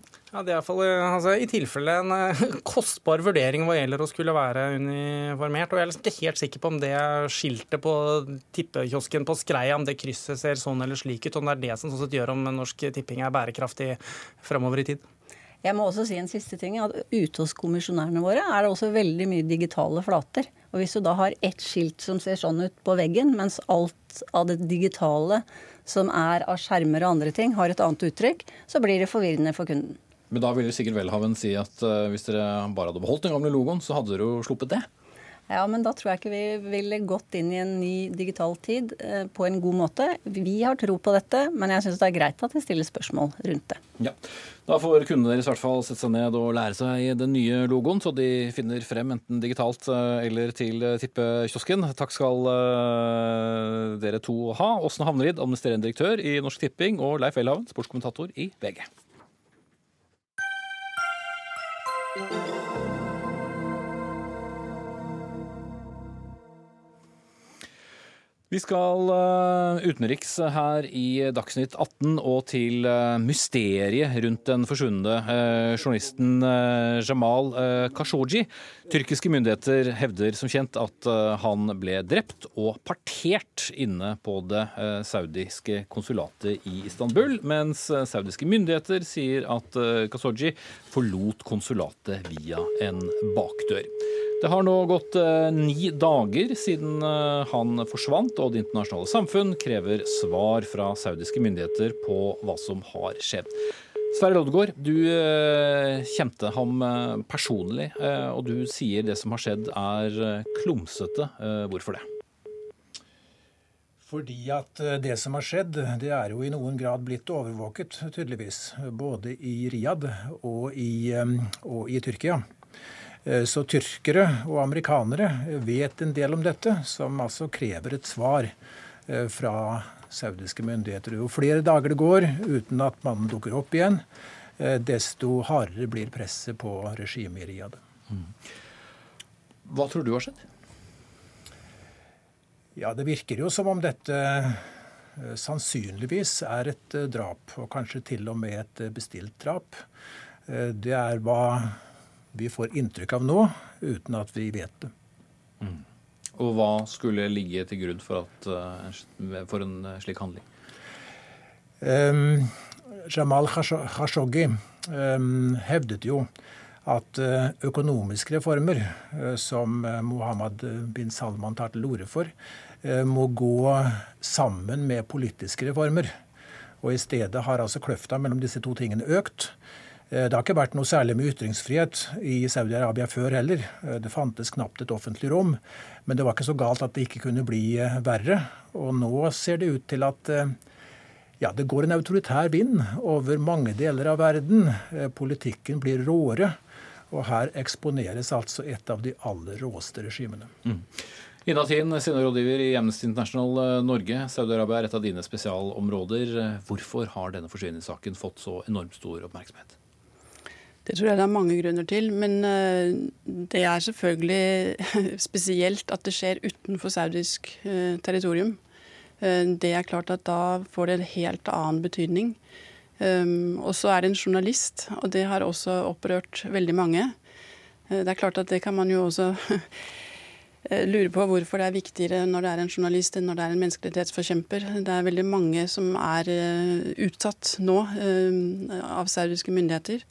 Det er iallfall altså, i tilfelle en uh, [LAUGHS] kostbar vurdering hva gjelder å skulle være uniformert. Og jeg er liksom ikke helt sikker på om det skiltet på tippekiosken på Skreia, om det krysset ser sånn eller slik ut, om det er det som sånn sett gjør om Norsk Tipping er bærekraftig framover i tid. Jeg må også si en siste ting, at Ute hos kommisjonærene våre er det også veldig mye digitale flater. Og Hvis du da har ett skilt som ser sånn ut på veggen, mens alt av det digitale som er av skjermer og andre ting, har et annet uttrykk, så blir det forvirrende for kunden. Men da vil sikkert Welhaven si at uh, hvis dere bare hadde beholdt den gamle logoen, så hadde dere jo sluppet det? Ja, men da tror jeg ikke vi ville gått inn i en ny digital tid uh, på en god måte. Vi har tro på dette, men jeg syns det er greit at vi stiller spørsmål rundt det. Ja, Da får kundene deres i hvert fall sette seg ned og lære seg den nye logoen, så de finner frem enten digitalt uh, eller til tippekiosken. Takk skal dere to ha. Åsne Havnerid, administrerende direktør i Norsk Tipping, og Leif Welhaven, sportskommentator i VG. Vi skal uh, utenriks her i Dagsnytt 18 og til uh, mysteriet rundt den forsvunne uh, journalisten Jamal Khashoggi. Tyrkiske myndigheter hevder som kjent at han ble drept og partert inne på det saudiske konsulatet i Istanbul, mens saudiske myndigheter sier at Khashoggi forlot konsulatet via en bakdør. Det har nå gått eh, ni dager siden eh, han forsvant, og det internasjonale samfunn krever svar fra saudiske myndigheter på hva som har skjedd. Sverre Loddegård, du eh, kjente ham personlig, og du sier det som har skjedd er klumsete. hvorfor det? Fordi at det som har skjedd, det er jo i noen grad blitt overvåket, tydeligvis. Både i Riyadh og og i Tyrkia. Eh, så tyrkere og amerikanere vet en del om dette, som altså krever et svar eh, fra saudiske myndigheter. Jo flere dager det går uten at mannen dukker opp igjen, eh, desto hardere blir presset på regimet i Riyadh. Mm. Hva tror du har skjedd? Ja, Det virker jo som om dette sannsynligvis er et drap, og kanskje til og med et bestilt drap. Det er hva vi får inntrykk av nå, uten at vi vet det. Mm. Og hva skulle ligge til grunn for, at, eh, for en eh, slik handling? Um, Jamal Khashoggi um, hevdet jo at uh, økonomiske reformer, som Mohammed bin Salman tar til orde for, må gå sammen med politiske reformer. Og i stedet har altså kløfta mellom disse to tingene økt. Eh, det har ikke vært noe særlig med ytringsfrihet i Saudi-Arabia før heller. Eh, det fantes knapt et offentlig rom. Men det var ikke så galt at det ikke kunne bli eh, verre. Og nå ser det ut til at ja, det går en autoritær vind over mange deler av verden. Politikken blir råere. Og her eksponeres altså et av de aller råeste regimene. Mm. Ina Tien, seniorrådgiver i Amnesty International Norge. Saudi-Arabia er et av dine spesialområder. Hvorfor har denne forsvinningssaken fått så enormt stor oppmerksomhet? Det tror jeg det er mange grunner til. Men eh, det er selvfølgelig [LAUGHS] spesielt at det skjer utenfor saudisk eh, territorium. Det er klart at da får det en helt annen betydning. Og så er det en journalist, og det har også opprørt veldig mange. Det er klart at det kan man jo også [LAUGHS] lure på hvorfor det er viktigere når det er en journalist enn når det er en menneskerettighetsforkjemper. Det er veldig mange som er utsatt nå av saudiske myndigheter.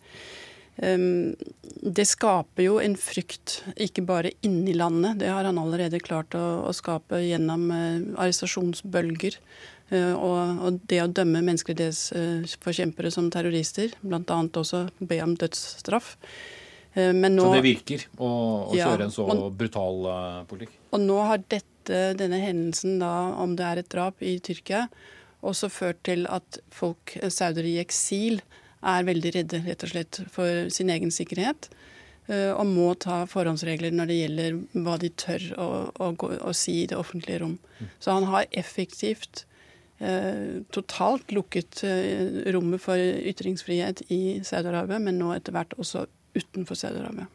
Ehm, det skaper jo en frykt, ikke bare inni landet. Det har han allerede klart å, å skape gjennom uh, arrestasjonsbølger. Uh, og, og, det å dømme menneskerettighetsforkjempere som terrorister, bl.a. også be om dødsstraff. Uh, nå, så det virker å, å ja, kjøre en så og, brutal politikk? Og nå har dette, denne hendelsen, da, om det er et drap i Tyrkia, også ført til at folk, saudere i eksil, er veldig redde rett og slett for sin egen sikkerhet. Eh, og må ta forhåndsregler når det gjelder hva de tør å, å, å si i det offentlige rom. Så han har effektivt eh, totalt lukket eh, rommet for ytringsfrihet i Saudi-Arabia, men nå etter hvert også utenfor Saudi-Arabia.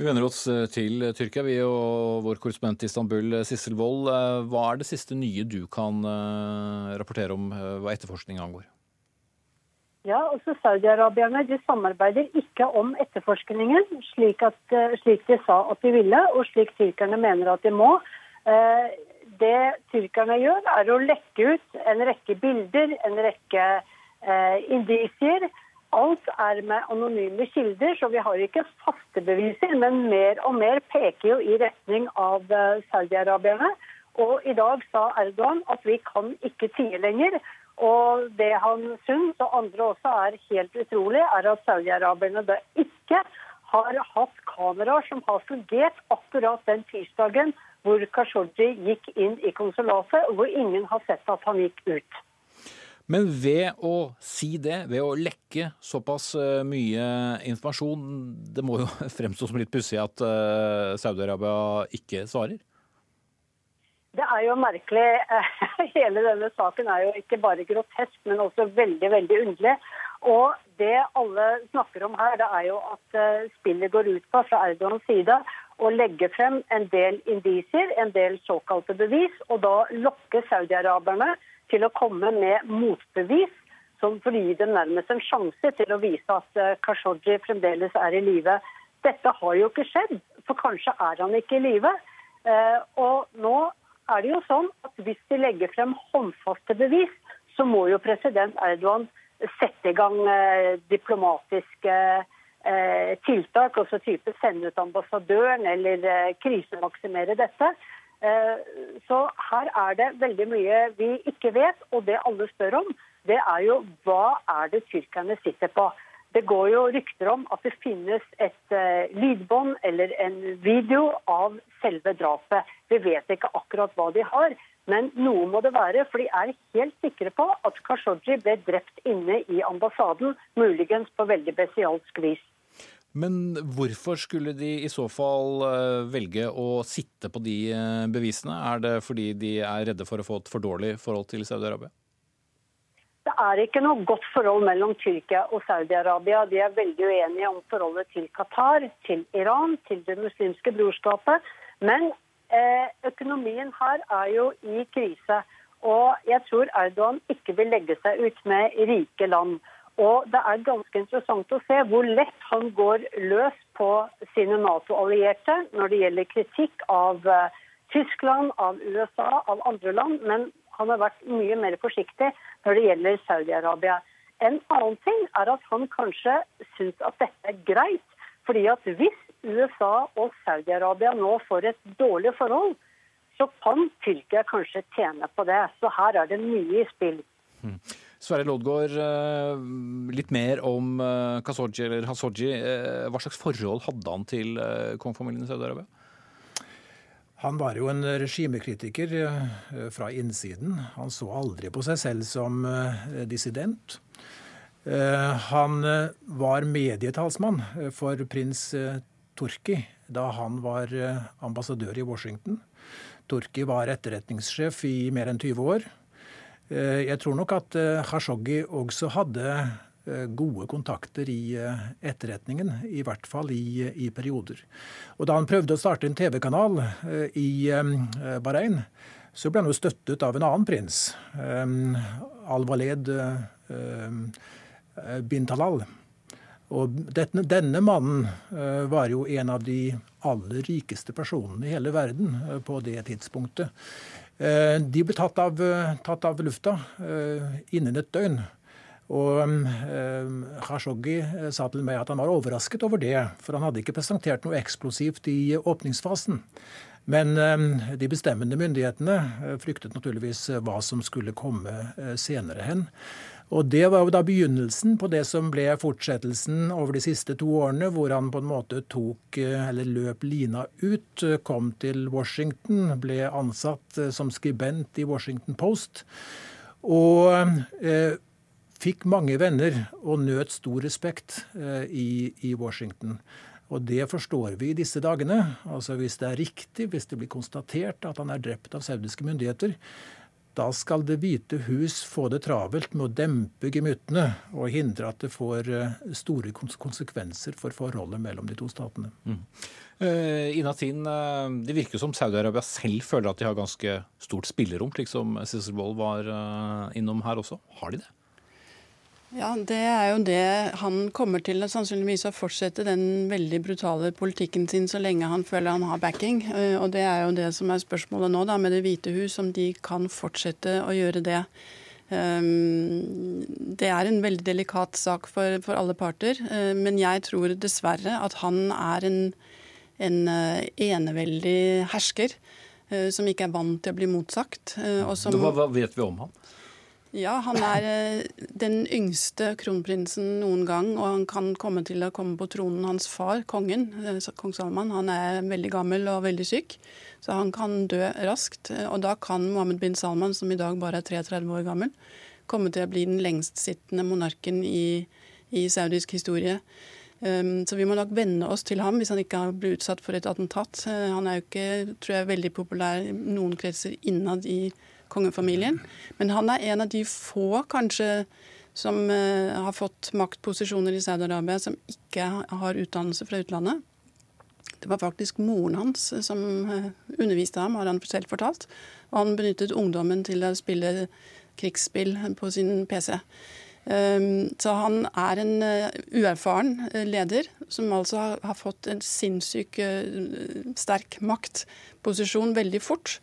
Vi vender oss eh, til Tyrkia, vi og vår korrespondent i Istanbul, Sissel Wold. Hva er det siste nye du kan rapportere om hva etterforskning angår? Ja, også Saudi-arabierne de samarbeider ikke om etterforskningen, slik, at, eh, slik, de sa at de ville, og slik tyrkerne mener at de må. Eh, det tyrkerne gjør, er å lekke ut en rekke bilder, en rekke eh, indisier. Alt er med anonyme kilder, så vi har ikke faste beviser, men mer og mer peker jo i retning av saudi-arabierne. Og i dag sa Erdogan at vi kan ikke tie lenger. Og det han syns, og andre også, er helt utrolig, er at saudi-araberne da ikke har hatt kameraer som har fungert akkurat den tirsdagen hvor Khashoggi gikk inn i konsulatet, og hvor ingen har sett at han gikk ut. Men ved å si det, ved å lekke såpass eh, mye informasjon, det må jo [LAUGHS] fremstå som litt pussig at eh, Saudi-Arabia ikke svarer? Det er jo merkelig. [LAUGHS] Hele denne saken er jo ikke bare grotesk, men også veldig veldig underlig. Og det alle snakker om her, det er jo at eh, spillet går ut på fra Erdogans side å legge frem en del indisier, en del såkalte bevis, og da lokke saudi-araberne til å komme med motbevis som for å gi dem nærmest en sjanse til å vise at eh, Khashoggi fremdeles er i live. Dette har jo ikke skjedd, for kanskje er han ikke i live. Eh, og nå er det jo sånn at hvis de legger frem håndfaste bevis, så må jo president Erdogan sette i gang eh, diplomatiske eh, tiltak, også type sende ut ambassadøren eller eh, krisemaksimere dette. Så her er det veldig mye vi ikke vet, og det alle spør om, det er jo hva er det tyrkerne sitter på. Det går jo rykter om at det finnes et uh, lydbånd eller en video av selve drapet. Vi vet ikke akkurat hva de har, men noe må det være. For de er helt sikre på at Khashoggi ble drept inne i ambassaden, muligens på veldig bestialsk vis. Men hvorfor skulle de i så fall uh, velge å sitte på de uh, bevisene? Er det fordi de er redde for å få et for dårlig forhold til Saudi-Arabia? Det er ikke noe godt forhold mellom Tyrkia og Saudi-Arabia. De er veldig uenige om forholdet til Qatar, til Iran, til det muslimske brorskapet. Men eh, økonomien her er jo i krise. Og jeg tror Erdogan ikke vil legge seg ut med rike land. Og det er ganske interessant å se hvor lett han går løs på sine Nato-allierte når det gjelder kritikk av eh, Tyskland, av USA, av andre land. Men han har vært mye mer forsiktig når det gjelder Saudi-Arabia. En annen ting er at han kanskje syns at dette er greit. fordi at hvis USA og Saudi-Arabia nå får et dårlig forhold, så kan Tyrkia kanskje tjene på det. Så her er det mye i spill. Mm. Sverre Lodgaard, eh, litt mer om eh, Khashoggi, eller Khashoggi. Eh, hva slags forhold hadde han til kongefamilien i Saudi-Arabia? Han var jo en regimekritiker eh, fra innsiden. Han så aldri på seg selv som eh, dissident. Eh, han var medietalsmann for prins Turki da han var ambassadør i Washington. Turki var etterretningssjef i mer enn 20 år. Jeg tror nok at Khashoggi også hadde gode kontakter i eh, etterretningen, i hvert fall i, i, perioder. Og Da han prøvde å starte en TV-kanal eh, i Bahrain, så ble han jo støttet av en annen prins, Al-Waled bin Talal. Og denne, denne mannen var jo en av de aller rikeste personene i hele verden på det tidspunktet. De ble tatt av, tatt av lufta innen et døgn. Og Khashoggi sa til meg at han var overrasket over det, for han hadde ikke presentert noe eksplosivt i åpningsfasen. Men de bestemmende myndighetene fryktet naturligvis hva som skulle komme senere hen. Og Det var jo da begynnelsen på det som ble fortsettelsen over de siste to årene, hvor han på en måte tok, eller løp lina ut, kom til Washington, ble ansatt som skribent i Washington Post. Og eh, fikk mange venner og nøt stor respekt eh, i, i Washington. Og det forstår vi i disse dagene. Altså Hvis det er riktig, hvis det blir konstatert at han er drept av saudiske myndigheter, da skal Det hvite hus få det travelt med å dempe gemyttene og hindre at det får eh, store konsekvenser for forholdet mellom de to statene. Mm. Uh, Inatin, uh, Det virker som Saudi-Arabia selv føler at de har ganske stort spillerom, slik som Sissel Wold var uh, innom her også. Har de det? Ja, det er jo det han kommer til sannsynligvis å fortsette den veldig brutale politikken sin så lenge han føler han har backing. Eh, og det er jo det som er spørsmålet nå, da, med Det hvite hus, om de kan fortsette å gjøre det. Ehm, det er en veldig delikat sak for, for alle parter, eh, men jeg tror dessverre at han er en, en eh, eneveldig hersker som ikke er vant til å bli motsagt. Som, hva, hva vet vi om han? Ja, han er eh, den yngste kronprinsen noen gang, og han kan komme til å komme på tronen. Hans far, kongen, eh, kong Salman, han er veldig gammel og veldig syk, så han kan dø raskt. Og da kan Mohammed bin Salman, som i dag bare er 33 år gammel, komme til å bli den lengstsittende monarken i, i saudisk historie. Um, så vi må nok venne oss til ham hvis han ikke blir utsatt for et attentat. Uh, han er jo ikke, tror jeg, veldig populær i noen kretser innad i kongefamilien. Men han er en av de få, kanskje, som uh, har fått maktposisjoner i Saudi-Arabia som ikke har utdannelse fra utlandet. Det var faktisk moren hans som uh, underviste ham, har han selv fortalt. Og han benyttet ungdommen til å spille krigsspill på sin PC. Um, så han er en uerfaren leder som altså har fått en sinnssyk sterk maktposisjon veldig fort.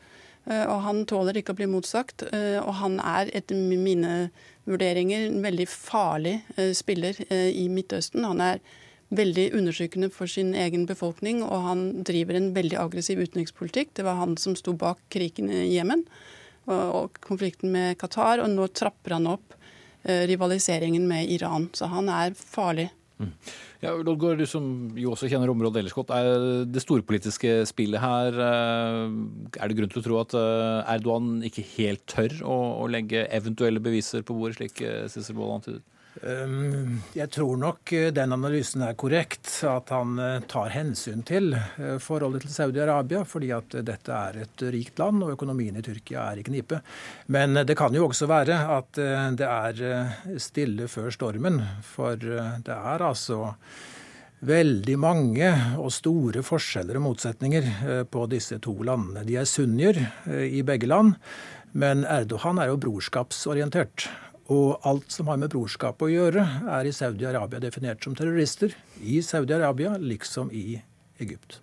Eh, og han tåler ikke å bli motsagt. Eh, og han er etter mine vurderinger en veldig farlig eh, spiller i Midtøsten. Han er veldig undertrykkende for sin egen befolkning, og han driver en veldig aggressiv utenrikspolitikk. Det var han som sto bak krigen i Jemen og konflikten med Qatar, og nå trapper han opp rivaliseringen med Iran. Så han er farlig. Mm. Ja, Lodgaard, du som jo også kjenner området ellers godt. Er det storpolitiske spillet her eh, Er det grunn til å tro at eh, Erdogan ikke helt tør å, legge eventuelle beviser på bordet, slik eh, Boll antydet? Ehm, jeg tror nok den analysen er korrekt, at han tar hensyn til forholdet til Saudi-Arabia, fordi at dette er et rikt land og økonomien i Tyrkia er i knipe. Men det kan jo også være at det er stille før stormen, for det er altså veldig mange og store forskjeller og motsetninger på disse to landene. De er sunnier i begge land, men Erdogan er jo brorskapsorientert. Og alt som har med brorskap å gjøre, er i Saudi-Arabia definert som terrorister. I Saudi-Arabia, liksom i Egypt.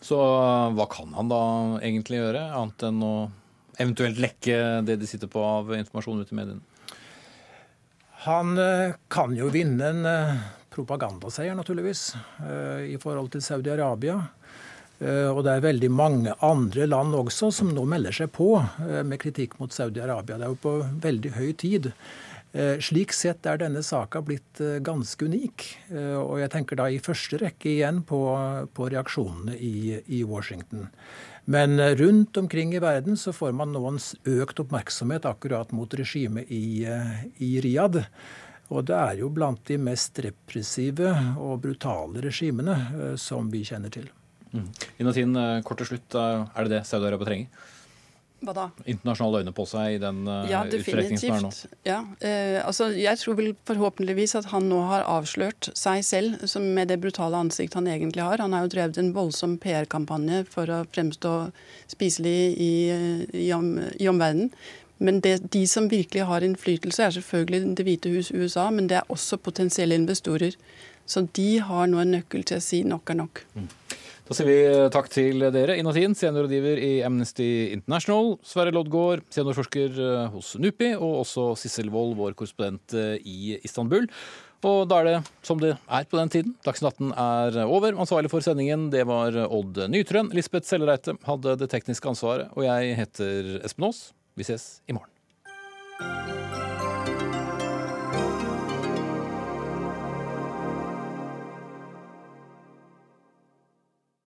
Så hva kan han da egentlig gjøre, annet enn å eventuelt lekke det de sitter på av informasjon ut i mediene? Han eh, kan jo vinne en eh, propagandaseier, naturligvis, eh, i forhold til Saudi-Arabia. Eh, og det er veldig mange andre land også som nå melder seg på eh, med kritikk mot Saudi-Arabia. Det er jo på veldig høy tid. Eh, slik sett er denne saka blitt ganske unik. Og jeg tenker da i første rekke igjen på, på reaksjonene i, i, Washington. Men rundt omkring i verden så får man nå en økt oppmerksomhet akkurat mot regimet i, i Riyadh. Og det er jo blant de mest repressive og brutale regimene som vi kjenner til. Mm. Inatin, eh, kort til slutt, eh, er det det Saudi-Arabia trenger? Hva da? internasjonale øyne på seg i den uh, Ja, utstrekning som er nå? Ja, eh, altså, jeg tror vel forhåpentligvis at han nå har avslørt seg selv som med det brutale ansikt han egentlig har. Han har jo drevet en voldsom PR-kampanje for å fremstå spiselig i, i, om, i omverdenen. Men det, de som virkelig har innflytelse, er selvfølgelig Det hvite hus USA, men det er også potensielle investorer. Så de har nå en nøkkel til å si nok er nok. Da sier vi takk til dere, Inatin, seniorrådgiver i Amnesty International, Sverre Loddgaard, seniorforsker eh, hos NUPI, og også Sissel Wold, vår korrespondent eh, i Istanbul. Og da er det som det er på den tiden. Dagsnytt 18 er over. Ansvarlig for sendingen det var Odd Nytrøen. Lisbeth Sellereite hadde det tekniske ansvaret. Og jeg heter Espen Aas. Vi ses i morgen.